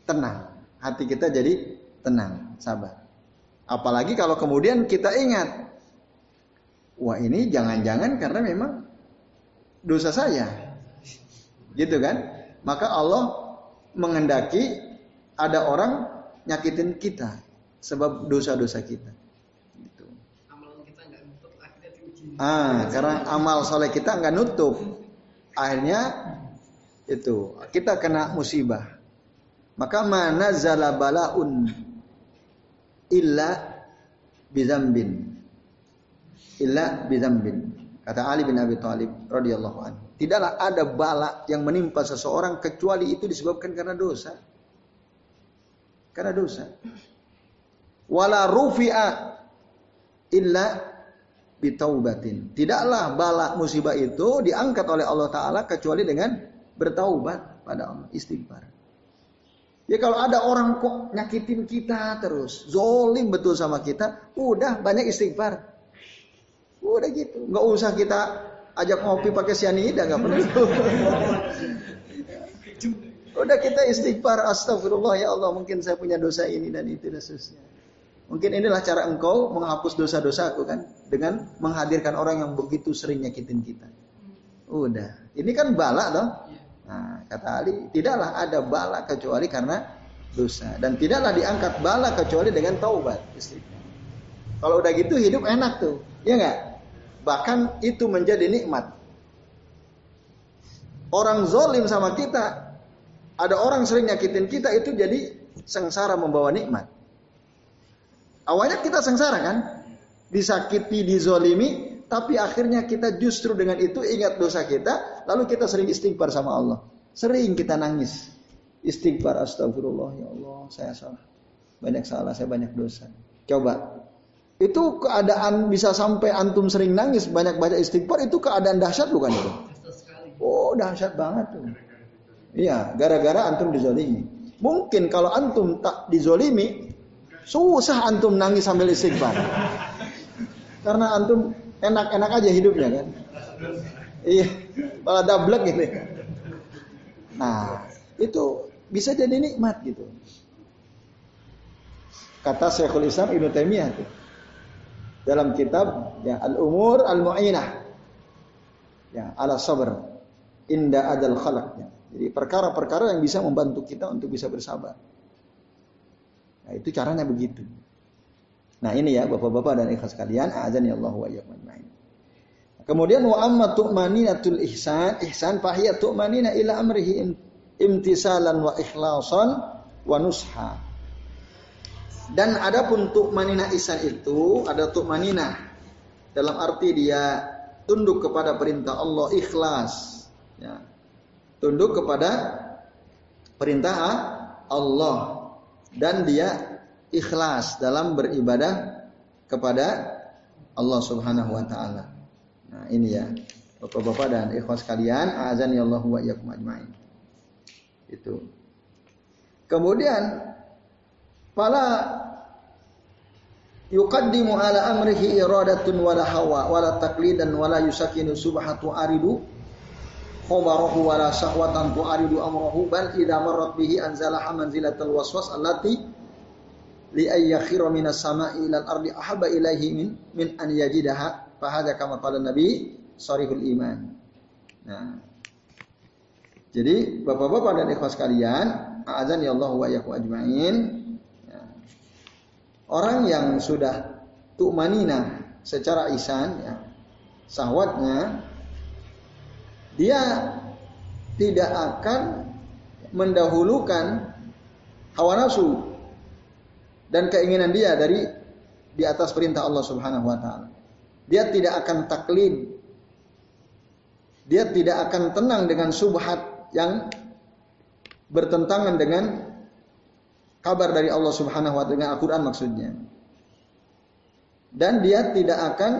A: tenang. Hati kita jadi tenang, sabar. Apalagi kalau kemudian kita ingat. Wah ini jangan-jangan karena memang dosa saya. Gitu kan? Maka Allah menghendaki ada orang nyakitin kita sebab dosa-dosa kita. Ah, karena amal soleh kita nggak nutup. Akhirnya itu kita kena musibah. Maka mana zalabalaun illa bizambin. Illa bizambin. Kata Ali bin Abi Thalib radhiyallahu anhu. Tidaklah ada bala yang menimpa seseorang kecuali itu disebabkan karena dosa. Karena dosa. Wala rufi'a illa bitaubatin. Tidaklah bala musibah itu diangkat oleh Allah Ta'ala kecuali dengan bertaubat pada Allah. Istighfar. Ya kalau ada orang kok nyakitin kita terus. Zolim betul sama kita. Udah banyak istighfar. Udah gitu. Nggak usah kita ajak ngopi pakai sianida. Nggak perlu. Udah kita istighfar. Astagfirullah ya Allah. Mungkin saya punya dosa ini dan itu dan seterusnya. Mungkin inilah cara engkau menghapus dosa-dosaku kan dengan menghadirkan orang yang begitu sering nyakitin kita. Udah, ini kan bala dong. Nah, kata Ali, tidaklah ada bala kecuali karena dosa dan tidaklah diangkat bala kecuali dengan taubat. Kalau udah gitu hidup enak tuh, ya nggak? Bahkan itu menjadi nikmat. Orang zolim sama kita, ada orang sering nyakitin kita itu jadi sengsara membawa nikmat. Awalnya kita sengsara kan? Disakiti, dizolimi, tapi akhirnya kita justru dengan itu ingat dosa kita, lalu kita sering istighfar sama Allah. Sering kita nangis. Istighfar astagfirullah ya Allah, saya salah. Banyak salah, saya banyak dosa. Coba. Itu keadaan bisa sampai antum sering nangis, banyak baca istighfar, itu keadaan dahsyat bukan itu? Oh, dahsyat banget tuh. Iya, gara-gara antum dizolimi. Mungkin kalau antum tak dizolimi, susah antum nangis sambil istighfar. Karena antum enak-enak aja hidupnya kan. Iya, malah dablek gitu. Nah, itu bisa jadi nikmat gitu. Kata Syekhul Islam Ibnu Taimiyah tuh. Dalam kitab ya Al-Umur Al-Mu'inah. Ya, ala sabr inda adal khalaq. Jadi perkara-perkara yang bisa membantu kita untuk bisa bersabar. Nah, itu caranya begitu. Nah, ini ya Bapak-bapak dan ikhlas kalian, azan ya Allah wa ajmain. Kemudian wa amma tu'maninatul ihsan, ihsan fahiya tu'manina ila amrihi imtisalan wa ikhlasan wa nusha. Dan adapun tu'manina ihsan itu ada tu'manina dalam arti dia tunduk kepada perintah Allah ikhlas ya tunduk kepada perintah Allah dan dia ikhlas dalam beribadah kepada Allah Subhanahu wa taala. Nah, ini ya. Bapak-bapak dan ikhwas kalian, azan ya Allah wa iyyakum ajmain. Itu. Kemudian pala yuqaddimu ala amrihi iradatun wala hawa wala taqlidan wala yusakinu subhatu aridu khobarahu wala syahwatan tu'aridu amrahu bal idza marrat bihi anzalaha manzilatal waswas allati li ayyakhira minas sama'i ilal ardi ahabba ilaihi min min an yajidaha. Fa hadza kama qala nabi sarihul iman. Nah. Jadi bapak-bapak dan ikhwas kalian azan ya Allah wa yakum ajmain. Ya. orang yang sudah tu'manina secara isan ya sahwatnya dia tidak akan mendahulukan hawa nafsu dan keinginan dia dari di atas perintah Allah Subhanahu wa taala. Dia tidak akan taklid. Dia tidak akan tenang dengan subhat yang bertentangan dengan kabar dari Allah Subhanahu wa taala dengan Al-Qur'an maksudnya. Dan dia tidak akan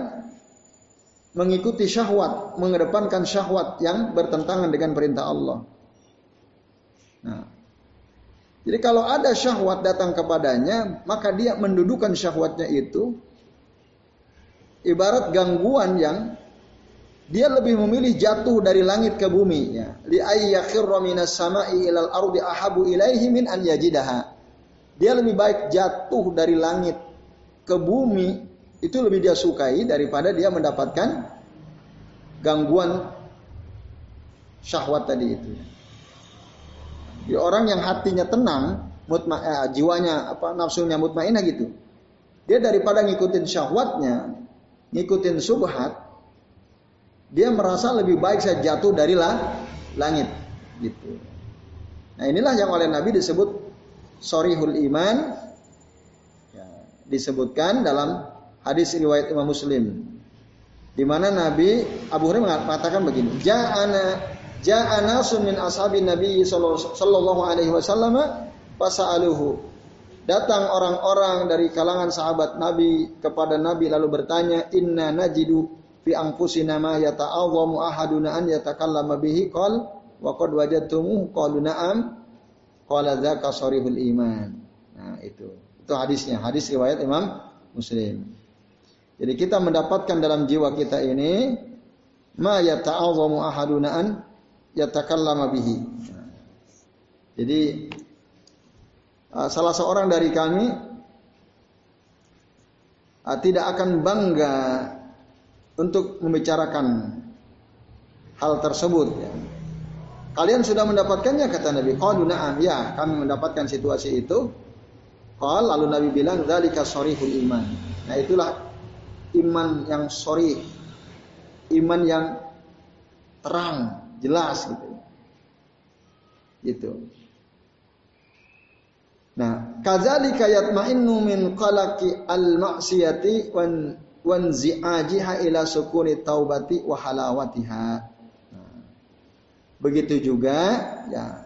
A: mengikuti syahwat, mengedepankan syahwat yang bertentangan dengan perintah Allah. Nah, jadi kalau ada syahwat datang kepadanya, maka dia mendudukan syahwatnya itu ibarat gangguan yang dia lebih memilih jatuh dari langit ke bumi ya. Li ayyakhirra minas sama'i ilal ardi ahabu ilaihi min an yajidaha. Dia lebih baik jatuh dari langit ke bumi itu lebih dia sukai daripada dia mendapatkan gangguan syahwat tadi itu. Di orang yang hatinya tenang, mutma, eh, jiwanya apa nafsunya mutmainah gitu. Dia daripada ngikutin syahwatnya, ngikutin subhat, dia merasa lebih baik saya jatuh dari lah, langit gitu. Nah inilah yang oleh Nabi disebut sorihul iman, ya, disebutkan dalam Hadis riwayat Imam Muslim. Di mana Nabi Abu Hurairah mengatakan begini, "Ja'ana ja'ana min ashabi Nabi sallallahu alaihi wasallam fasa'aluhu." Datang orang-orang dari kalangan sahabat Nabi kepada Nabi lalu bertanya, "Inna najidu fi anfusina ma yata'awwamu ahaduna an yatakallama bihi qal wa qad wajadtumuhu qalu na'am qala dzaka iman." Nah, itu. Itu hadisnya, hadis riwayat Imam Muslim. Jadi kita mendapatkan dalam jiwa kita ini ma yata'azzamu ahaduna an yatakallama bihi. Jadi uh, salah seorang dari kami uh, tidak akan bangga untuk membicarakan hal tersebut ya. Kalian sudah mendapatkannya kata Nabi. Qalu na'am ya, kami mendapatkan situasi itu. Qal lalu Nabi bilang dzalika iman. Nah, itulah iman yang sorry, iman yang terang, jelas gitu. Gitu. Nah, kadzalika yatma'innu min qalaqi al-ma'siyati wan wanzi'ajiha ila sukuni taubati wa halawatiha. Nah, begitu juga ya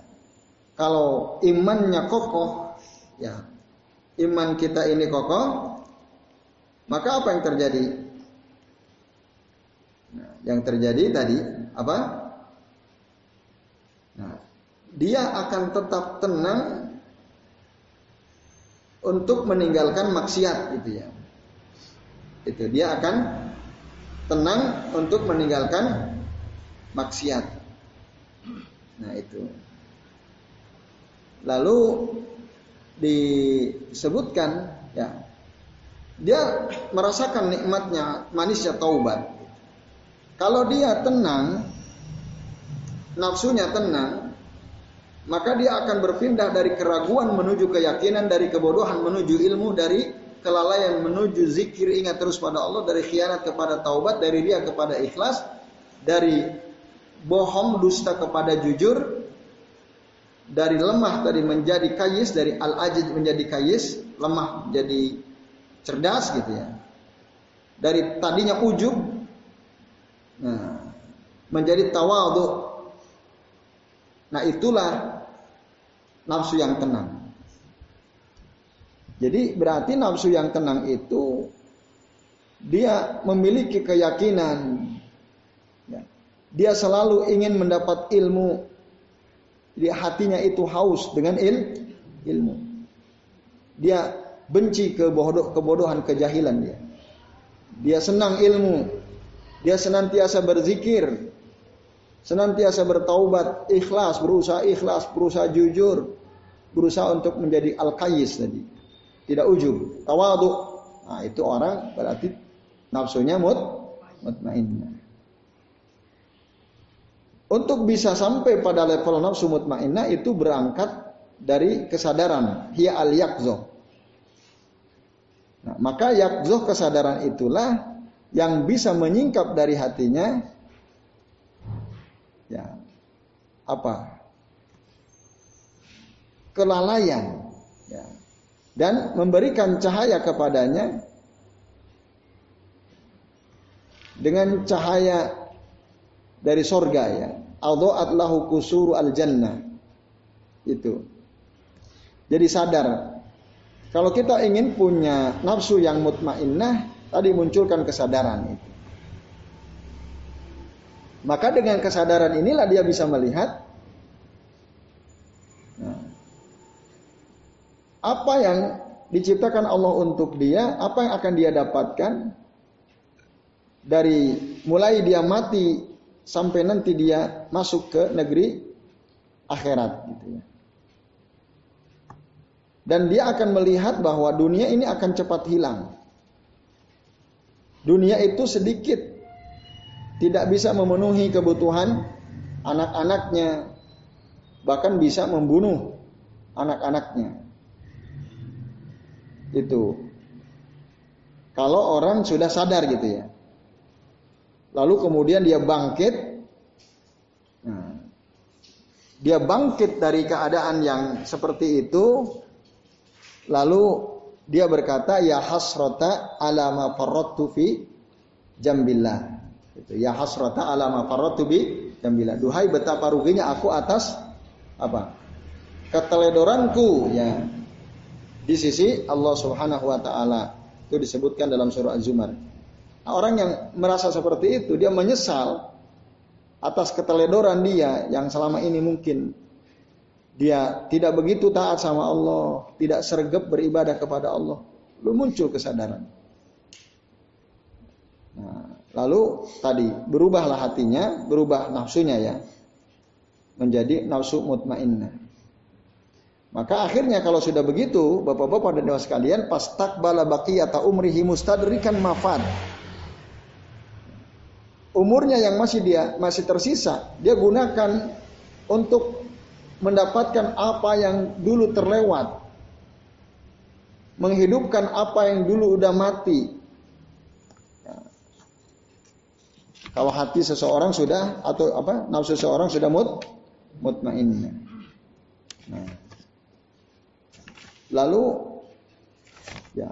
A: kalau imannya kokoh ya iman kita ini kokoh Maka apa yang terjadi? Nah, yang terjadi tadi apa? Nah, dia akan tetap tenang untuk meninggalkan maksiat gitu ya. Itu dia akan tenang untuk meninggalkan maksiat. Nah, itu. Lalu disebutkan ya dia merasakan nikmatnya manisnya taubat. Kalau dia tenang, nafsunya tenang, maka dia akan berpindah dari keraguan menuju keyakinan, dari kebodohan menuju ilmu, dari kelalaian menuju zikir ingat terus pada Allah, dari khianat kepada taubat, dari dia kepada ikhlas, dari bohong dusta kepada jujur, dari lemah tadi menjadi kayis, dari al-ajid menjadi kayis, lemah jadi cerdas gitu ya. Dari tadinya ujub nah, menjadi tawadhu. Nah, itulah nafsu yang tenang. Jadi berarti nafsu yang tenang itu dia memiliki keyakinan ya. dia selalu ingin mendapat ilmu di hatinya itu haus dengan il, ilmu dia benci kebodoh, kebodohan kejahilan dia. Dia senang ilmu. Dia senantiasa berzikir. Senantiasa bertaubat, ikhlas, berusaha ikhlas, berusaha jujur, berusaha untuk menjadi al-qayyis tadi. Tidak ujub, tawadu. Nah, itu orang berarti nafsunya mut mutmainnah. Untuk bisa sampai pada level nafsu mutmainnah itu berangkat dari kesadaran, hiya al-yaqzah. Nah, maka yakzuh kesadaran itulah yang bisa menyingkap dari hatinya. Ya apa? Kelalaian. Ya, dan memberikan cahaya kepadanya dengan cahaya dari sorga ya. Lahu kusuru al jannah itu. Jadi sadar kalau kita ingin punya nafsu yang mutmainnah, tadi munculkan kesadaran itu. Maka dengan kesadaran inilah dia bisa melihat nah, apa yang diciptakan Allah untuk dia, apa yang akan dia dapatkan dari mulai dia mati sampai nanti dia masuk ke negeri akhirat gitu ya. Dan dia akan melihat bahwa dunia ini akan cepat hilang. Dunia itu sedikit. Tidak bisa memenuhi kebutuhan anak-anaknya. Bahkan bisa membunuh anak-anaknya. Itu. Kalau orang sudah sadar gitu ya. Lalu kemudian dia bangkit. Nah, dia bangkit dari keadaan yang seperti itu Lalu dia berkata ya hasrata ala ma farrattu fi jambillah. Itu ya hasrata ala ma farrattu bi jambillah. Duhai betapa ruginya aku atas apa? keteledoranku ya di sisi Allah Subhanahu wa taala. Itu disebutkan dalam surah Az-Zumar. Nah, orang yang merasa seperti itu dia menyesal atas keteledoran dia yang selama ini mungkin dia tidak begitu taat sama Allah, tidak sergap beribadah kepada Allah, lalu muncul kesadaran. Nah, lalu tadi berubahlah hatinya, berubah nafsunya ya, menjadi nafsu mutmainnah. Maka akhirnya kalau sudah begitu, bapak-bapak dan dewa sekalian, pas takbala baqiyata umrihi mustadrikan mafad. Umurnya yang masih dia masih tersisa, dia gunakan untuk mendapatkan apa yang dulu terlewat. Menghidupkan apa yang dulu udah mati. Ya. Kalau hati seseorang sudah atau apa nafsu seseorang sudah mut mutmainnah. Nah. Lalu ya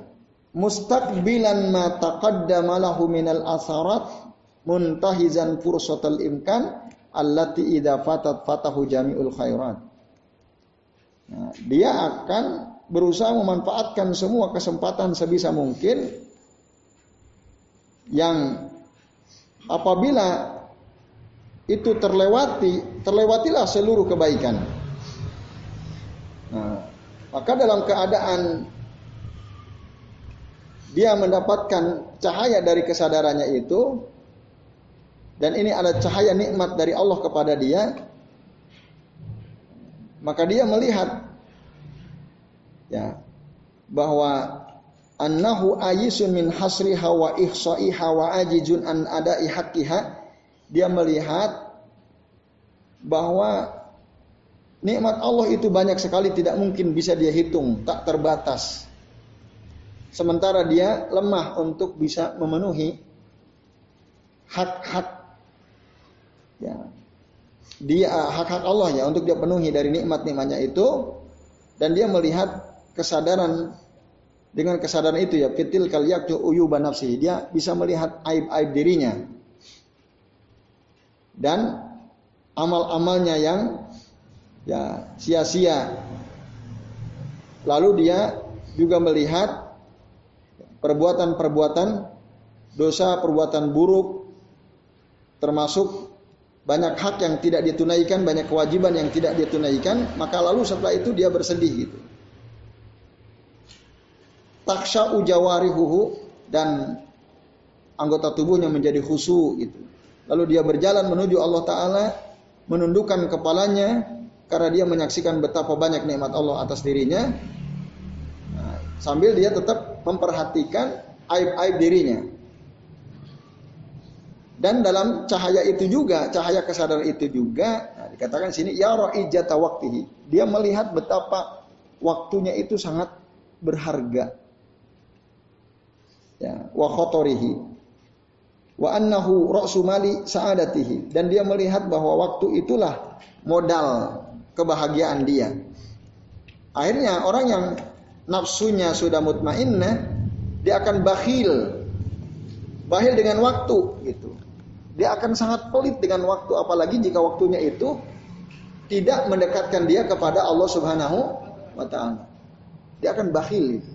A: mustaqbilan ma taqaddama lahu minal asarat muntahizan fursatal imkan allati idza fatat fatahu jami'ul khairat. Nah, dia akan berusaha memanfaatkan semua kesempatan sebisa mungkin yang apabila itu terlewati, terlewatilah seluruh kebaikan. Nah, maka dalam keadaan dia mendapatkan cahaya dari kesadarannya itu dan ini ada cahaya nikmat dari Allah kepada dia maka dia melihat ya bahwa annahu ayisun min hasriha wa ihsa'iha wa ajijun an ada'i haqqiha dia melihat bahwa nikmat Allah itu banyak sekali tidak mungkin bisa dia hitung, tak terbatas. Sementara dia lemah untuk bisa memenuhi hak-hak ya dia hak-hak Allah ya untuk dia penuhi dari nikmat-nikmatnya itu dan dia melihat kesadaran dengan kesadaran itu ya fitil kal yaktu uyuban nafsi dia bisa melihat aib-aib dirinya dan amal-amalnya yang ya sia-sia. Lalu dia juga melihat perbuatan-perbuatan dosa, perbuatan buruk termasuk banyak hak yang tidak ditunaikan, banyak kewajiban yang tidak ditunaikan, maka lalu setelah itu dia bersedih gitu. Taksha ujawarihuhu dan anggota tubuhnya menjadi khusu gitu. Lalu dia berjalan menuju Allah Ta'ala, menundukkan kepalanya, karena dia menyaksikan betapa banyak nikmat Allah atas dirinya, nah, sambil dia tetap memperhatikan aib-aib dirinya. Dan dalam cahaya itu juga, cahaya kesadaran itu juga, nah, dikatakan sini ya ra'ijata waktihi. Dia melihat betapa waktunya itu sangat berharga. Ya, wa khotorihi wa annahu ra'su mali sa'adatihi dan dia melihat bahwa waktu itulah modal kebahagiaan dia. Akhirnya orang yang nafsunya sudah mutmainnah dia akan bakhil. Bakhil dengan waktu gitu. Dia akan sangat pelit dengan waktu apalagi jika waktunya itu tidak mendekatkan dia kepada Allah Subhanahu wa taala. Dia akan bakhil.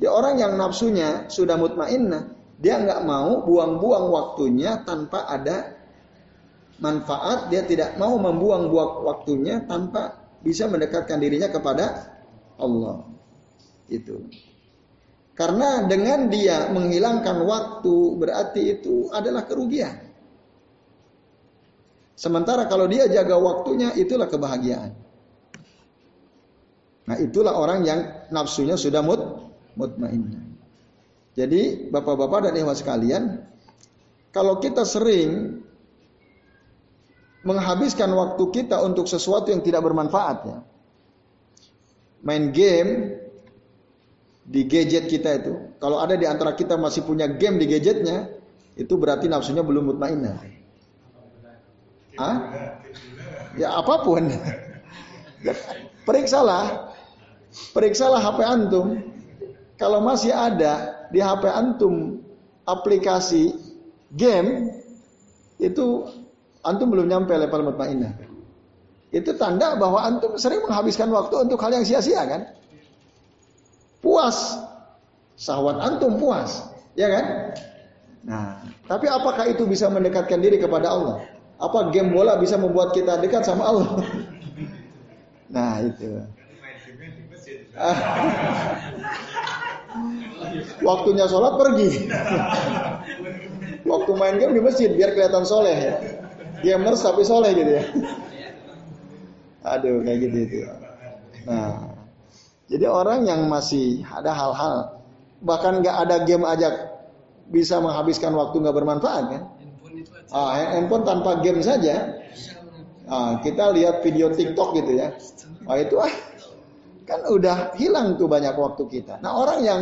A: Ya orang yang nafsunya sudah mutmainnah dia nggak mau buang-buang waktunya tanpa ada manfaat. Dia tidak mau membuang-buang waktunya tanpa bisa mendekatkan dirinya kepada Allah. Itu. Karena dengan dia menghilangkan waktu berarti itu adalah kerugian. Sementara kalau dia jaga waktunya itulah kebahagiaan. Nah itulah orang yang nafsunya sudah mut mutmainnah. Jadi bapak-bapak dan ibu sekalian, kalau kita sering menghabiskan waktu kita untuk sesuatu yang tidak bermanfaat ya. Main game di gadget kita itu. Kalau ada di antara kita masih punya game di gadgetnya, itu berarti nafsunya belum mutmainnah. Hah? Ya apa pun. Periksalah. Periksalah HP antum. Kalau masih ada di HP antum aplikasi game itu antum belum nyampe level mutmainnah. Itu tanda bahwa antum sering menghabiskan waktu untuk hal yang sia-sia kan? Puas. Sahwat antum puas, ya kan? Nah, tapi apakah itu bisa mendekatkan diri kepada Allah? Apa game bola bisa membuat kita dekat sama Allah? nah, itu. Waktunya sholat pergi. Waktu main game di masjid biar kelihatan soleh ya. Gamers tapi soleh gitu ya. Aduh kayak gitu itu. Nah, jadi orang yang masih ada hal-hal bahkan nggak ada game aja bisa menghabiskan waktu nggak bermanfaat kan? Ah, handphone tanpa game saja. Ah, kita lihat video TikTok gitu ya. Wah itu ah, kan udah hilang tuh banyak waktu kita. Nah orang yang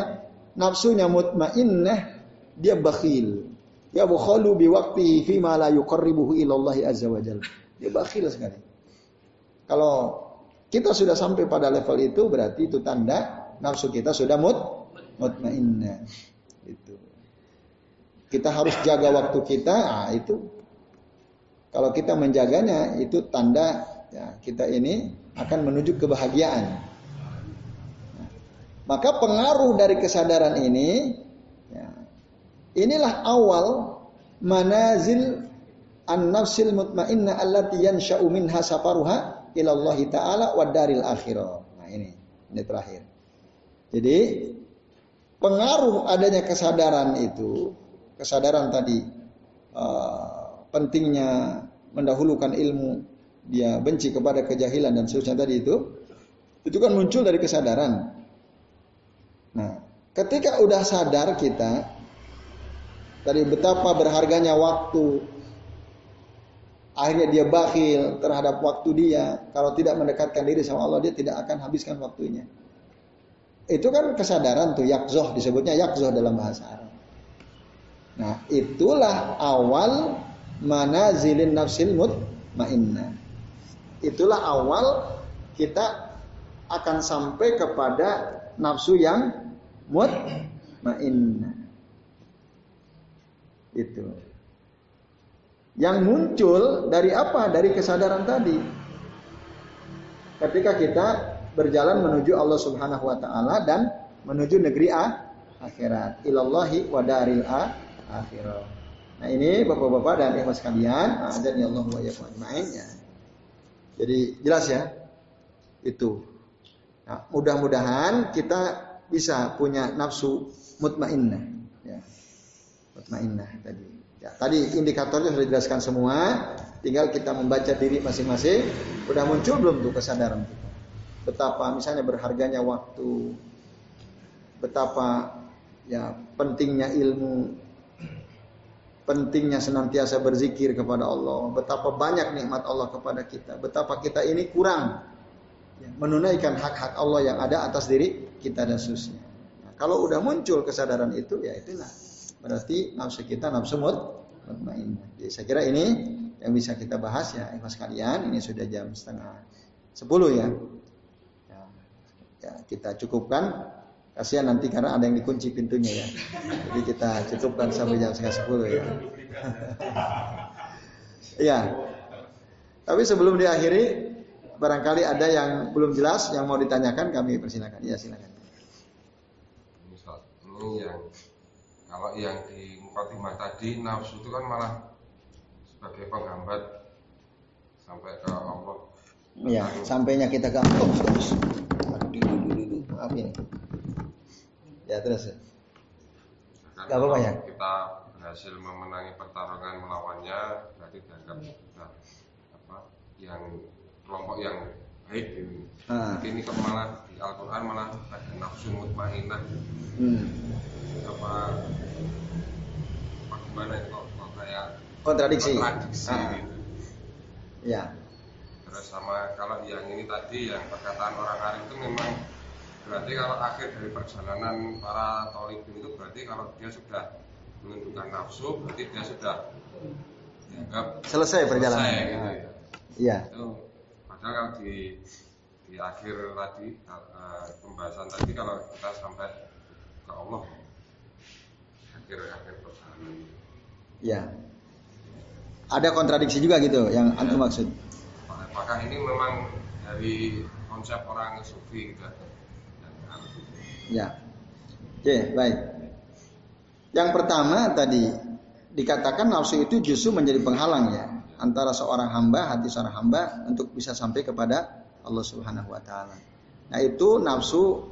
A: nafsunya mutmainnah, dia bakhil. Ya bukhalu biwakti fi ma la yuqarribuhu ilallahi azza wa jalla. Dia bakhil sekali. Kalau kita sudah sampai pada level itu berarti itu tanda nafsu kita sudah mut mutmainnah. Itu. Kita harus jaga waktu kita, ah itu kalau kita menjaganya itu tanda ya, kita ini akan menuju kebahagiaan. Maka pengaruh dari kesadaran ini ya, inilah awal manazil an-nafsil mutmainnah allati yansha'u minha safaruha ila Allah taala wa daril akhirah. Nah ini, ini terakhir. Jadi pengaruh adanya kesadaran itu, kesadaran tadi uh, pentingnya mendahulukan ilmu, dia benci kepada kejahilan dan seterusnya tadi itu, itu kan muncul dari kesadaran. Nah, ketika udah sadar kita dari betapa berharganya waktu, akhirnya dia bakhil terhadap waktu dia. Kalau tidak mendekatkan diri sama Allah, dia tidak akan habiskan waktunya. Itu kan kesadaran tuh yakzoh disebutnya yakzoh dalam bahasa Arab. Nah, itulah awal manazilin nafsil mutmainnah. Itulah awal kita akan sampai kepada nafsu yang mutmainnah. Itu. Yang muncul dari apa? Dari kesadaran tadi. Ketika kita berjalan menuju Allah Subhanahu wa taala dan menuju negeri A, akhirat. Ilallahi wa daril A, akhirat. Nah, ini Bapak-bapak dan Ibu sekalian, azan Allah wa ya. Jadi jelas ya. Itu. Nah, mudah-mudahan kita bisa punya nafsu mutmainnah ya. Mutmainnah tadi. Ya, tadi indikatornya sudah dijelaskan semua, tinggal kita membaca diri masing-masing. Udah muncul belum tuh kesadaran kita? Betapa misalnya berharganya waktu, betapa ya pentingnya ilmu, pentingnya senantiasa berzikir kepada Allah, betapa banyak nikmat Allah kepada kita, betapa kita ini kurang ya, menunaikan hak-hak Allah yang ada atas diri kita dan seterusnya. Nah, kalau udah muncul kesadaran itu, ya itulah Berarti nafsu kita nafsu mutmainnah. Jadi saya kira ini yang bisa kita bahas ya, ikhlas kalian. Ini sudah jam setengah sepuluh ya. ya. Ya, kita cukupkan. Kasihan nanti karena ada yang dikunci pintunya ya. Jadi kita cukupkan sampai jam setengah sepuluh ya. Iya. Tapi sebelum diakhiri, barangkali ada yang belum jelas yang mau ditanyakan kami persilakan. Ya silakan.
B: Ini yang kalau yang di mukadimah tadi nafsu itu kan malah sebagai penghambat sampai ke Allah.
A: Ya, sampainya kita ke Allah. Terus. Maaf ini. Ya terus.
B: Gak apa-apa ya. Kita berhasil memenangi pertarungan melawannya berarti dianggap sudah apa yang kelompok yang baik ini. Ah. Ini kok malah di Al-Quran malah ada nafsu mutmainah. Hmm apa gimana kok, kok kayak
A: kontradiksi,
B: kontradiksi ah. gitu.
A: Ya.
B: Terus sama kalau yang ini tadi yang perkataan orang Arab itu memang berarti kalau akhir dari perjalanan para tolibin itu berarti kalau dia sudah menentukan nafsu berarti dia sudah dianggap
A: selesai perjalanan. Selesai,
B: gitu ya.
A: Iya.
B: Itu padahal kalau di di akhir tadi uh, pembahasan tadi kalau kita sampai ke Allah.
A: Ya. Ada kontradiksi juga gitu yang ya. antum maksud.
B: Apakah ini memang dari konsep orang sufi gitu?
A: Ya. Oke, baik. Yang pertama tadi dikatakan nafsu itu justru menjadi penghalang ya antara seorang hamba, hati seorang hamba untuk bisa sampai kepada Allah Subhanahu wa taala. Nah, itu nafsu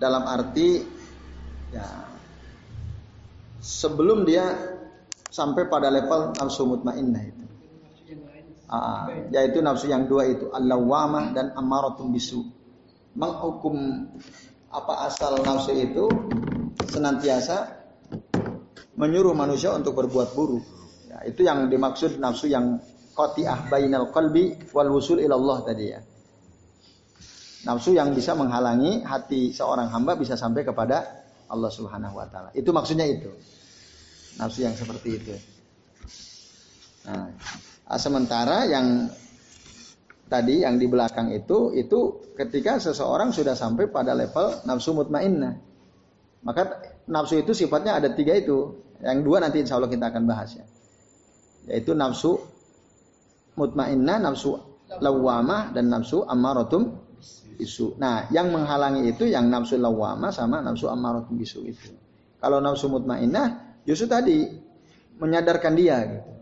A: dalam arti ya sebelum dia sampai pada level nafsu mutmainnah itu. Ah, yaitu nafsu yang dua itu al-lawamah dan amaratum bisu. Menghukum apa asal nafsu itu senantiasa menyuruh manusia untuk berbuat buruk. Ya, itu yang dimaksud nafsu yang qati'ah bainal qalbi wal wusul ilallah tadi ya. Nafsu yang bisa menghalangi hati seorang hamba bisa sampai kepada Allah Subhanahu wa taala. Itu maksudnya itu. Nafsu yang seperti itu. Nah, sementara yang tadi yang di belakang itu itu ketika seseorang sudah sampai pada level nafsu mutmainnah. Maka nafsu itu sifatnya ada tiga itu. Yang dua nanti insya Allah kita akan bahas ya. Yaitu nafsu mutmainnah, nafsu lawamah dan nafsu ammaratum bisu. Nah, yang menghalangi itu yang nafsu lawama sama nafsu ammaratun bisu itu. Kalau nafsu mutmainnah Justru tadi menyadarkan dia gitu.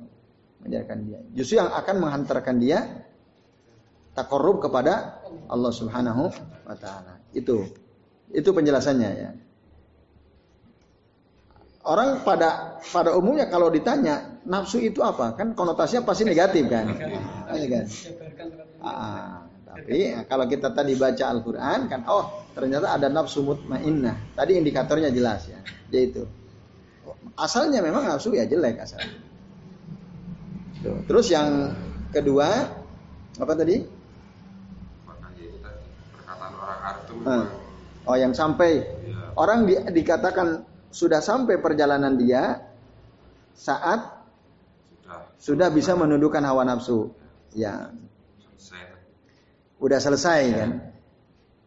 A: Menyadarkan dia. Justru yang akan menghantarkan dia takorub kepada Allah Subhanahu wa taala. Itu. Itu penjelasannya ya. Orang pada pada umumnya kalau ditanya nafsu itu apa kan konotasinya pasti negatif kan, negatif. Ah, tapi ya, kalau kita tadi baca Al-Quran kan, oh ternyata ada nafsu mutmainnah. Tadi indikatornya jelas ya, yaitu asalnya memang nafsu ya jelek asalnya. Terus yang kedua apa tadi? Ah. Oh yang sampai iya. orang di, dikatakan sudah sampai perjalanan dia saat sudah, sudah bisa menundukkan hawa nafsu. Ya. Udah selesai kan?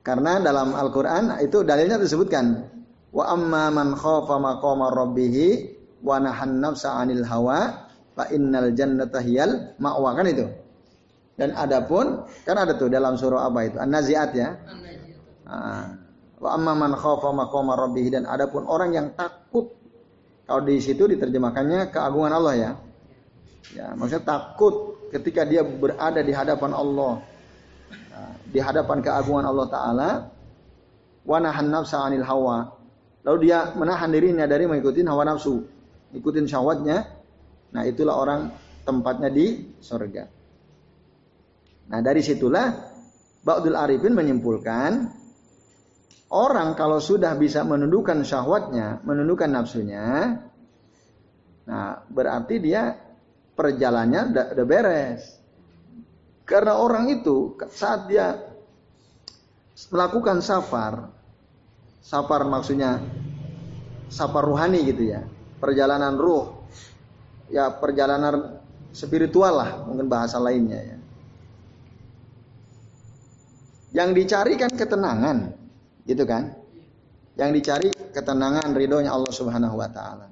A: Karena dalam Al-Qur'an itu dalilnya disebutkan wa amma man khafa maqama rabbih wa nahan nafsa 'anil hawa fa innal jannata hiyal ma'wa kan itu. Dan adapun kan ada tuh dalam surah apa itu? An-Nazi'at ya. An Wa amma man khafa maqama rabbih dan adapun orang yang takut kalau di situ diterjemahkannya keagungan Allah ya. Ya, maksudnya takut ketika dia berada di hadapan Allah. Di hadapan keagungan Allah taala wa nahan nafsa 'anil hawa. Lalu dia menahan dirinya dari mengikuti hawa nafsu, ikutin syahwatnya. Nah, itulah orang tempatnya di surga. Nah, dari situlah Ba'dul Arifin menyimpulkan Orang kalau sudah bisa menundukkan syahwatnya, menundukkan nafsunya, nah berarti dia perjalannya udah beres. Karena orang itu saat dia melakukan safar, safar maksudnya safar ruhani gitu ya, perjalanan ruh, ya perjalanan spiritual lah mungkin bahasa lainnya ya. Yang dicari kan ketenangan, Gitu kan? Yang dicari ketenangan ridhonya Allah Subhanahu wa taala.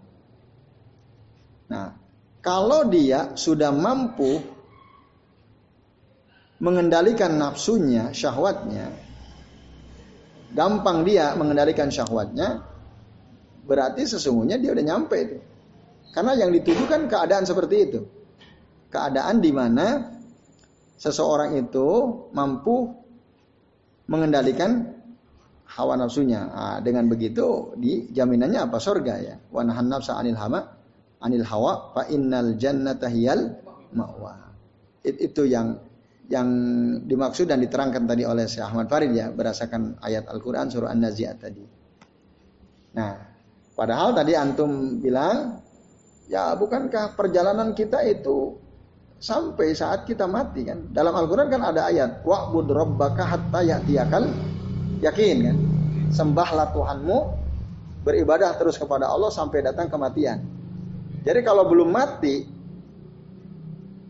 A: Nah, kalau dia sudah mampu mengendalikan nafsunya, syahwatnya, gampang dia mengendalikan syahwatnya, berarti sesungguhnya dia udah nyampe itu. Karena yang dituju kan keadaan seperti itu. Keadaan di mana seseorang itu mampu mengendalikan hawa nafsunya. Nah, dengan begitu di jaminannya apa surga ya. Wa nahan nafsa anil hama anil hawa fa innal jannata hiyal ma'wa. It, itu yang yang dimaksud dan diterangkan tadi oleh Syekh Ahmad Farid ya berdasarkan ayat Al-Qur'an surah An-Nazi'at tadi. Nah, padahal tadi antum bilang ya bukankah perjalanan kita itu sampai saat kita mati kan? Dalam Al-Qur'an kan ada ayat wa'bud rabbaka hatta ya'tiyakal Yakin kan? Sembahlah Tuhanmu, beribadah terus kepada Allah sampai datang kematian. Jadi kalau belum mati,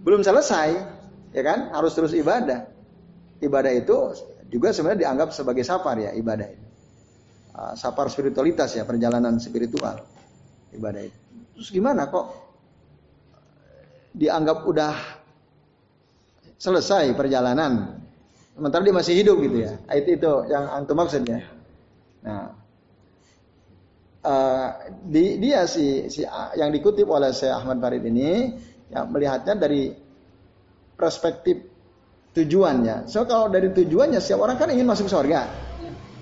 A: belum selesai, ya kan? Harus terus ibadah. Ibadah itu juga sebenarnya dianggap sebagai safar ya ibadah itu. Uh, safar spiritualitas ya, perjalanan spiritual. Ibadah itu. Terus gimana kok dianggap udah selesai perjalanan sementara dia masih hidup gitu ya. Itu itu yang antum maksudnya. Nah, uh, di, dia si, si yang dikutip oleh Syekh Ahmad Farid ini ya melihatnya dari perspektif tujuannya. So kalau dari tujuannya setiap orang kan ingin masuk surga.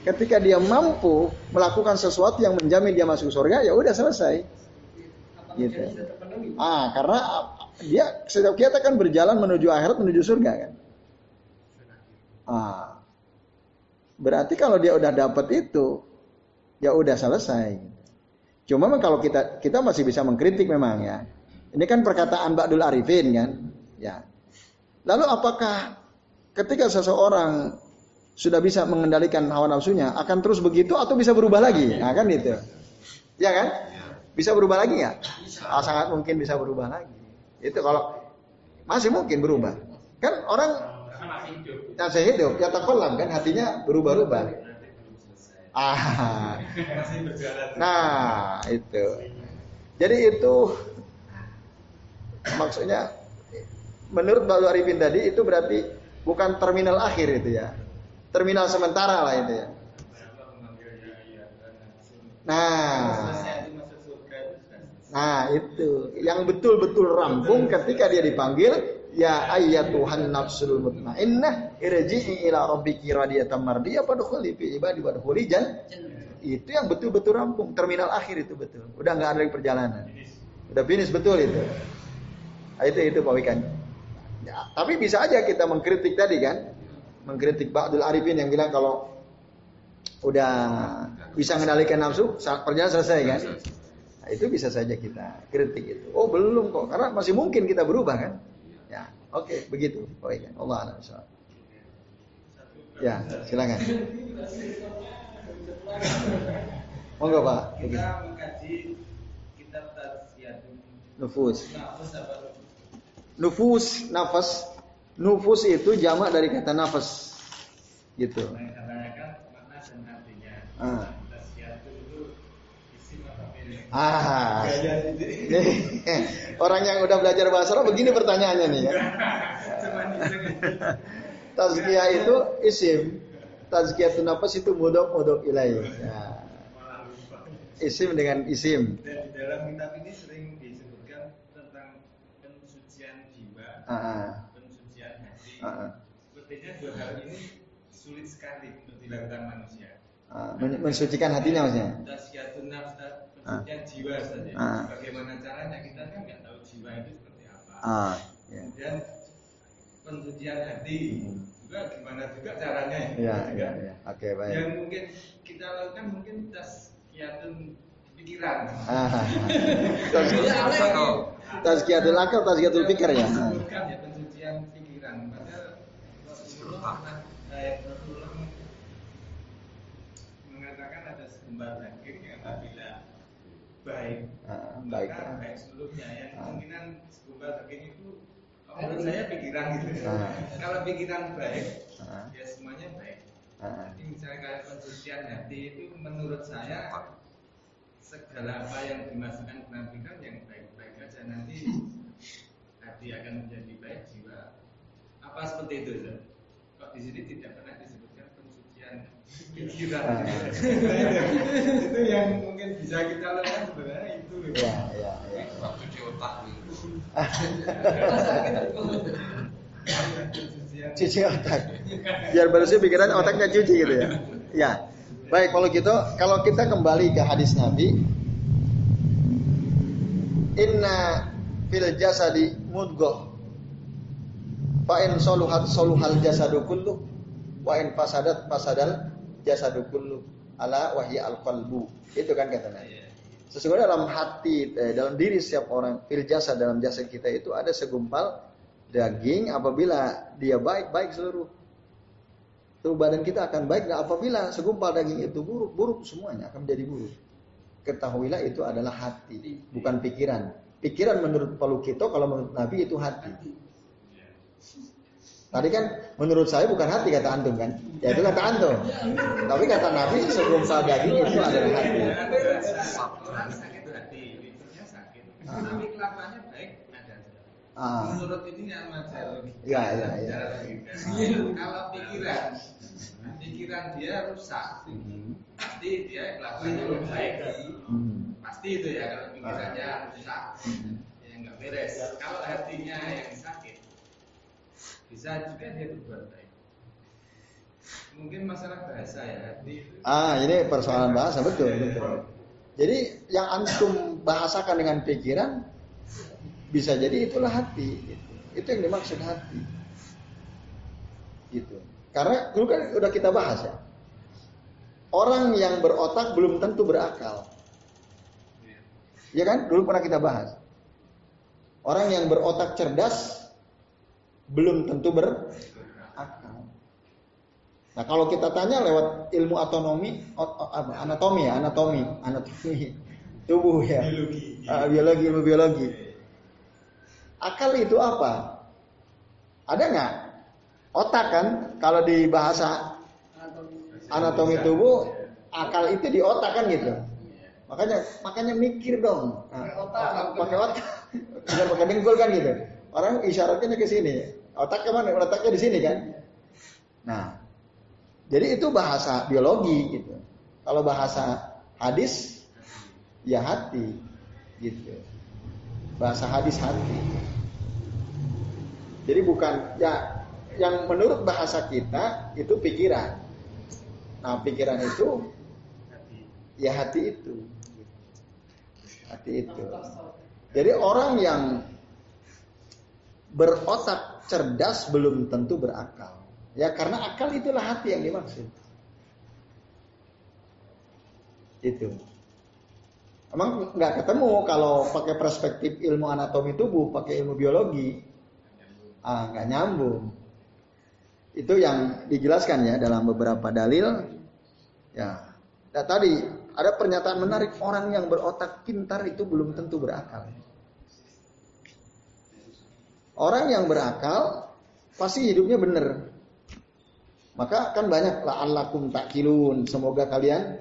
A: Ketika dia mampu melakukan sesuatu yang menjamin dia masuk surga, ya udah selesai. Gitu. Ah, karena dia setiap kita kan berjalan menuju akhirat menuju surga kan. Ah. Berarti kalau dia udah dapat itu, ya udah selesai. Cuma kalau kita kita masih bisa mengkritik memang ya. Ini kan perkataan Ba'dul Arifin kan, ya. Lalu apakah ketika seseorang sudah bisa mengendalikan hawa nafsunya akan terus begitu atau bisa berubah lagi? Nah kan itu. Ya kan? Bisa berubah lagi nggak? Ah, sangat mungkin bisa berubah lagi. Itu kalau masih mungkin berubah. Kan orang yang saya hidup, ya takolam kan hatinya berubah-ubah. Ah. Nah, itu. Jadi itu maksudnya menurut Mbak Arifin tadi itu berarti bukan terminal akhir itu ya. Terminal sementara lah itu ya. Nah. Nah, itu yang betul-betul rampung ketika dia dipanggil ya ayyatuhan nafsul mutmainnah irji'i ila rabbiki radiyatan mardiyah fadkhuli fi ibadi wadkhuli jan itu yang betul-betul rampung terminal akhir itu betul udah nggak ada lagi perjalanan udah finish betul itu nah, itu itu Pak Wikan ya, tapi bisa aja kita mengkritik tadi kan mengkritik Ba'dul Arifin yang bilang kalau udah bisa mengendalikan nafsu perjalanan selesai kan Nah, itu bisa saja kita kritik itu. Oh belum kok, karena masih mungkin kita berubah kan. Ya, oke okay, begitu. Baik, Allah alam Ya, silakan. Monggo Pak. Kita mengkaji kitab Nufus. Nufus, nafas. Nufus itu jamak dari kata nafas. Gitu. Ah. Ah. Orang yang udah belajar bahasa Arab begini pertanyaannya nih ya. Tazkiyah itu isim. Tazkiyah itu nafas itu mudok mudok ilaih. Ya. Isim dengan isim.
C: Dalam kitab ini sering disebutkan tentang pensucian pensucian hati. Sepertinya dua hal ini sulit sekali untuk dilakukan manusia.
A: Ah. Mensucikan hatinya maksudnya.
C: Tazkiyatun nafs pensucian ah. jiwa saja.
A: Ah.
C: Bagaimana caranya kita kan nggak tahu jiwa itu seperti apa.
A: Ah, ya.
C: Kemudian pensucian hati hmm. juga gimana juga caranya.
A: Ya, ya, ya. Oke, okay, baik.
C: Yang mungkin kita lakukan mungkin tas kiatun pikiran.
A: Ah. Tazkiyatul akal, tazkiyatul pikir ya.
C: Bukan ya pensucian pikiran. Padahal Rasulullah Rasulullah mengatakan ada selembar daging yang apabila baik,
A: uh, baik,
C: maka ya. baik seluruhnya ya kemungkinan selembar daging itu menurut saya pikiran gitu. Uh. Kalau pikiran baik, uh. ya semuanya baik. Uh. Jadi misalnya kalau pensucian hati itu menurut saya segala apa yang dimasukkan dalam pikiran yang baik-baik aja nanti hati akan menjadi baik jiwa. Apa seperti itu, Zat? Kok di sini tidak pernah disebutkan pensucian pikiran? itu yang mungkin bisa kita lakukan sebenarnya itu.
A: Ya, ya, ya.
B: Cuci otak
A: cuci otak. Biar bersih pikiran otaknya cuci gitu ya. Ya. Baik, kalau gitu, kalau kita kembali ke hadis Nabi, Inna fil jasadi mudghah. Fa in soluhat soluhal jasadu kullu wa in fasadat fasadal jasadu kullu. Ala wahya al qalbu. Itu kan kata Nabi. Sesungguhnya dalam hati, eh, dalam diri setiap orang, fil jasa dalam jasa kita itu ada segumpal daging apabila dia baik baik seluruh tubuh badan kita akan baik dan apabila segumpal daging itu buruk buruk semuanya akan menjadi buruk ketahuilah itu adalah hati bukan pikiran pikiran menurut Palukito kalau menurut Nabi itu hati tadi kan menurut saya bukan hati kata antum kan ya itu kata antum tapi kata Nabi segumpal daging itu adalah hati
C: tapi kelakuannya baik
A: Ah.
C: Menurut ini yang macam
A: Ya, ya, ya.
C: Kalau pikiran, pikiran dia rusak, hmm. pasti dia kelakuannya baik. Hmm. Pasti itu ya kalau pikirannya rusak, hmm. ya nggak beres. Kalau hatinya yang sakit, bisa juga dia berbuat baik. Mungkin masalah bahasa ya.
A: Ah, ini persoalan bahasa betul, betul. Jadi yang antum bahasakan dengan pikiran bisa jadi itulah hati. Gitu. Itu yang dimaksud hati. Gitu. Karena dulu kan udah kita bahas ya. Orang yang berotak belum tentu berakal. Ya kan? Dulu pernah kita bahas. Orang yang berotak cerdas belum tentu berakal. Nah kalau kita tanya lewat ilmu autonomi, anatomi ya, anatomi, anatomi tubuh ya, biologi, uh, biologi ilmu biologi. Akal itu apa? Ada nggak? Otak kan? Kalau di bahasa anatomi tubuh, akal itu di otak kan gitu. Makanya makanya mikir dong. Nah, pakai otak. Bukan pakai dengkul kan gitu. Orang isyaratnya ke sini. Otak ke mana? Otaknya di sini kan. Nah, jadi itu bahasa biologi gitu. Kalau bahasa hadis, ya hati Gitu. Bahasa hadis hati. Jadi bukan ya yang menurut bahasa kita itu pikiran. Nah, pikiran itu ya hati itu. Hati itu. Jadi orang yang berotak cerdas belum tentu berakal. Ya karena akal itulah hati yang dimaksud. Itu. Emang nggak ketemu kalau pakai perspektif ilmu anatomi tubuh, pakai ilmu biologi, ah nggak nyambung. Itu yang dijelaskan ya dalam beberapa dalil. Ya, nah, tadi ada pernyataan menarik orang yang berotak pintar itu belum tentu berakal. Orang yang berakal pasti hidupnya benar. Maka kan banyak la'allakum takilun. Semoga kalian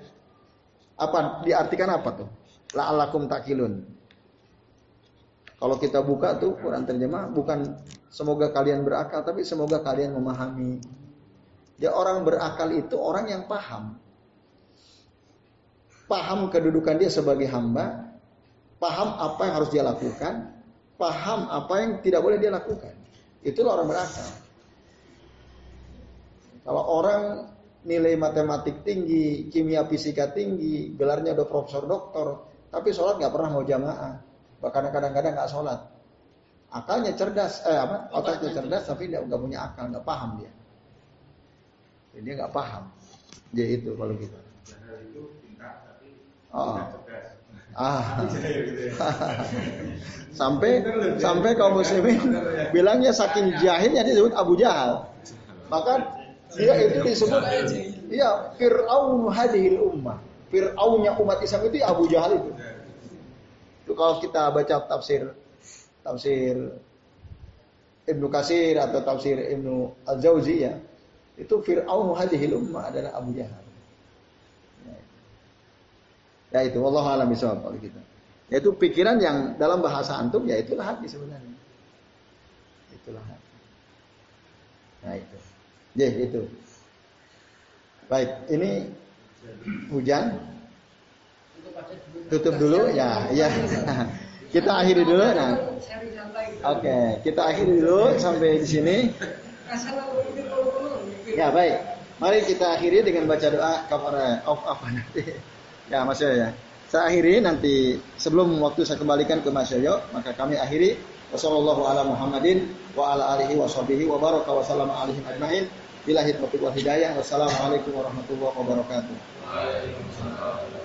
A: apa diartikan apa tuh? La'allakum takilun. Kalau kita buka tuh Quran terjemah bukan semoga kalian berakal tapi semoga kalian memahami. Ya orang berakal itu orang yang paham. Paham kedudukan dia sebagai hamba, paham apa yang harus dia lakukan, paham apa yang tidak boleh dia lakukan. Itulah orang berakal. Kalau orang nilai matematik tinggi, kimia fisika tinggi, gelarnya udah profesor doktor, tapi sholat nggak pernah mau jamaah, bahkan kadang-kadang nggak sholat. Akalnya cerdas, eh apa? Otaknya cerdas, tapi dia nggak punya akal, nggak paham dia. Jadi dia nggak paham. Dia itu kalau gitu. Oh. Ah. sampai sampai kaum muslimin bilangnya saking jahilnya dia disebut Abu Jahal. Maka dia itu disebut iya Fir'aun hadhil ummah. Fir'aunnya umat Islam itu Abu Jahal itu. Itu kalau kita baca tafsir tafsir Ibnu Kasir atau tafsir Ibnu Al-Jauzi ya, itu Fir'aun hadhil ummah adalah Abu Jahal. Ya itu Allah alam kalau gitu. Yaitu pikiran yang dalam bahasa antum ya itulah hati sebenarnya. Itulah hati. Nah itu. Ya itu. Baik, ini hujan. Tutup dulu ya, ya. kita akhiri dulu nah. Oke, kita akhiri dulu sampai di sini. Ya baik. Mari kita akhiri dengan baca doa kepada of apa nanti. Ya Mas Yoyo ya. Saya akhiri nanti sebelum waktu saya kembalikan ke Mas Yoyo, maka kami akhiri wasallallahu ala Muhammadin wa ala alihi wa sahbihi wa baraka wa sallama alaihi ajmain. Billahi taufiq wal hidayah. Wassalamualaikum warahmatullahi wabarakatuh. Waalaikumsalam.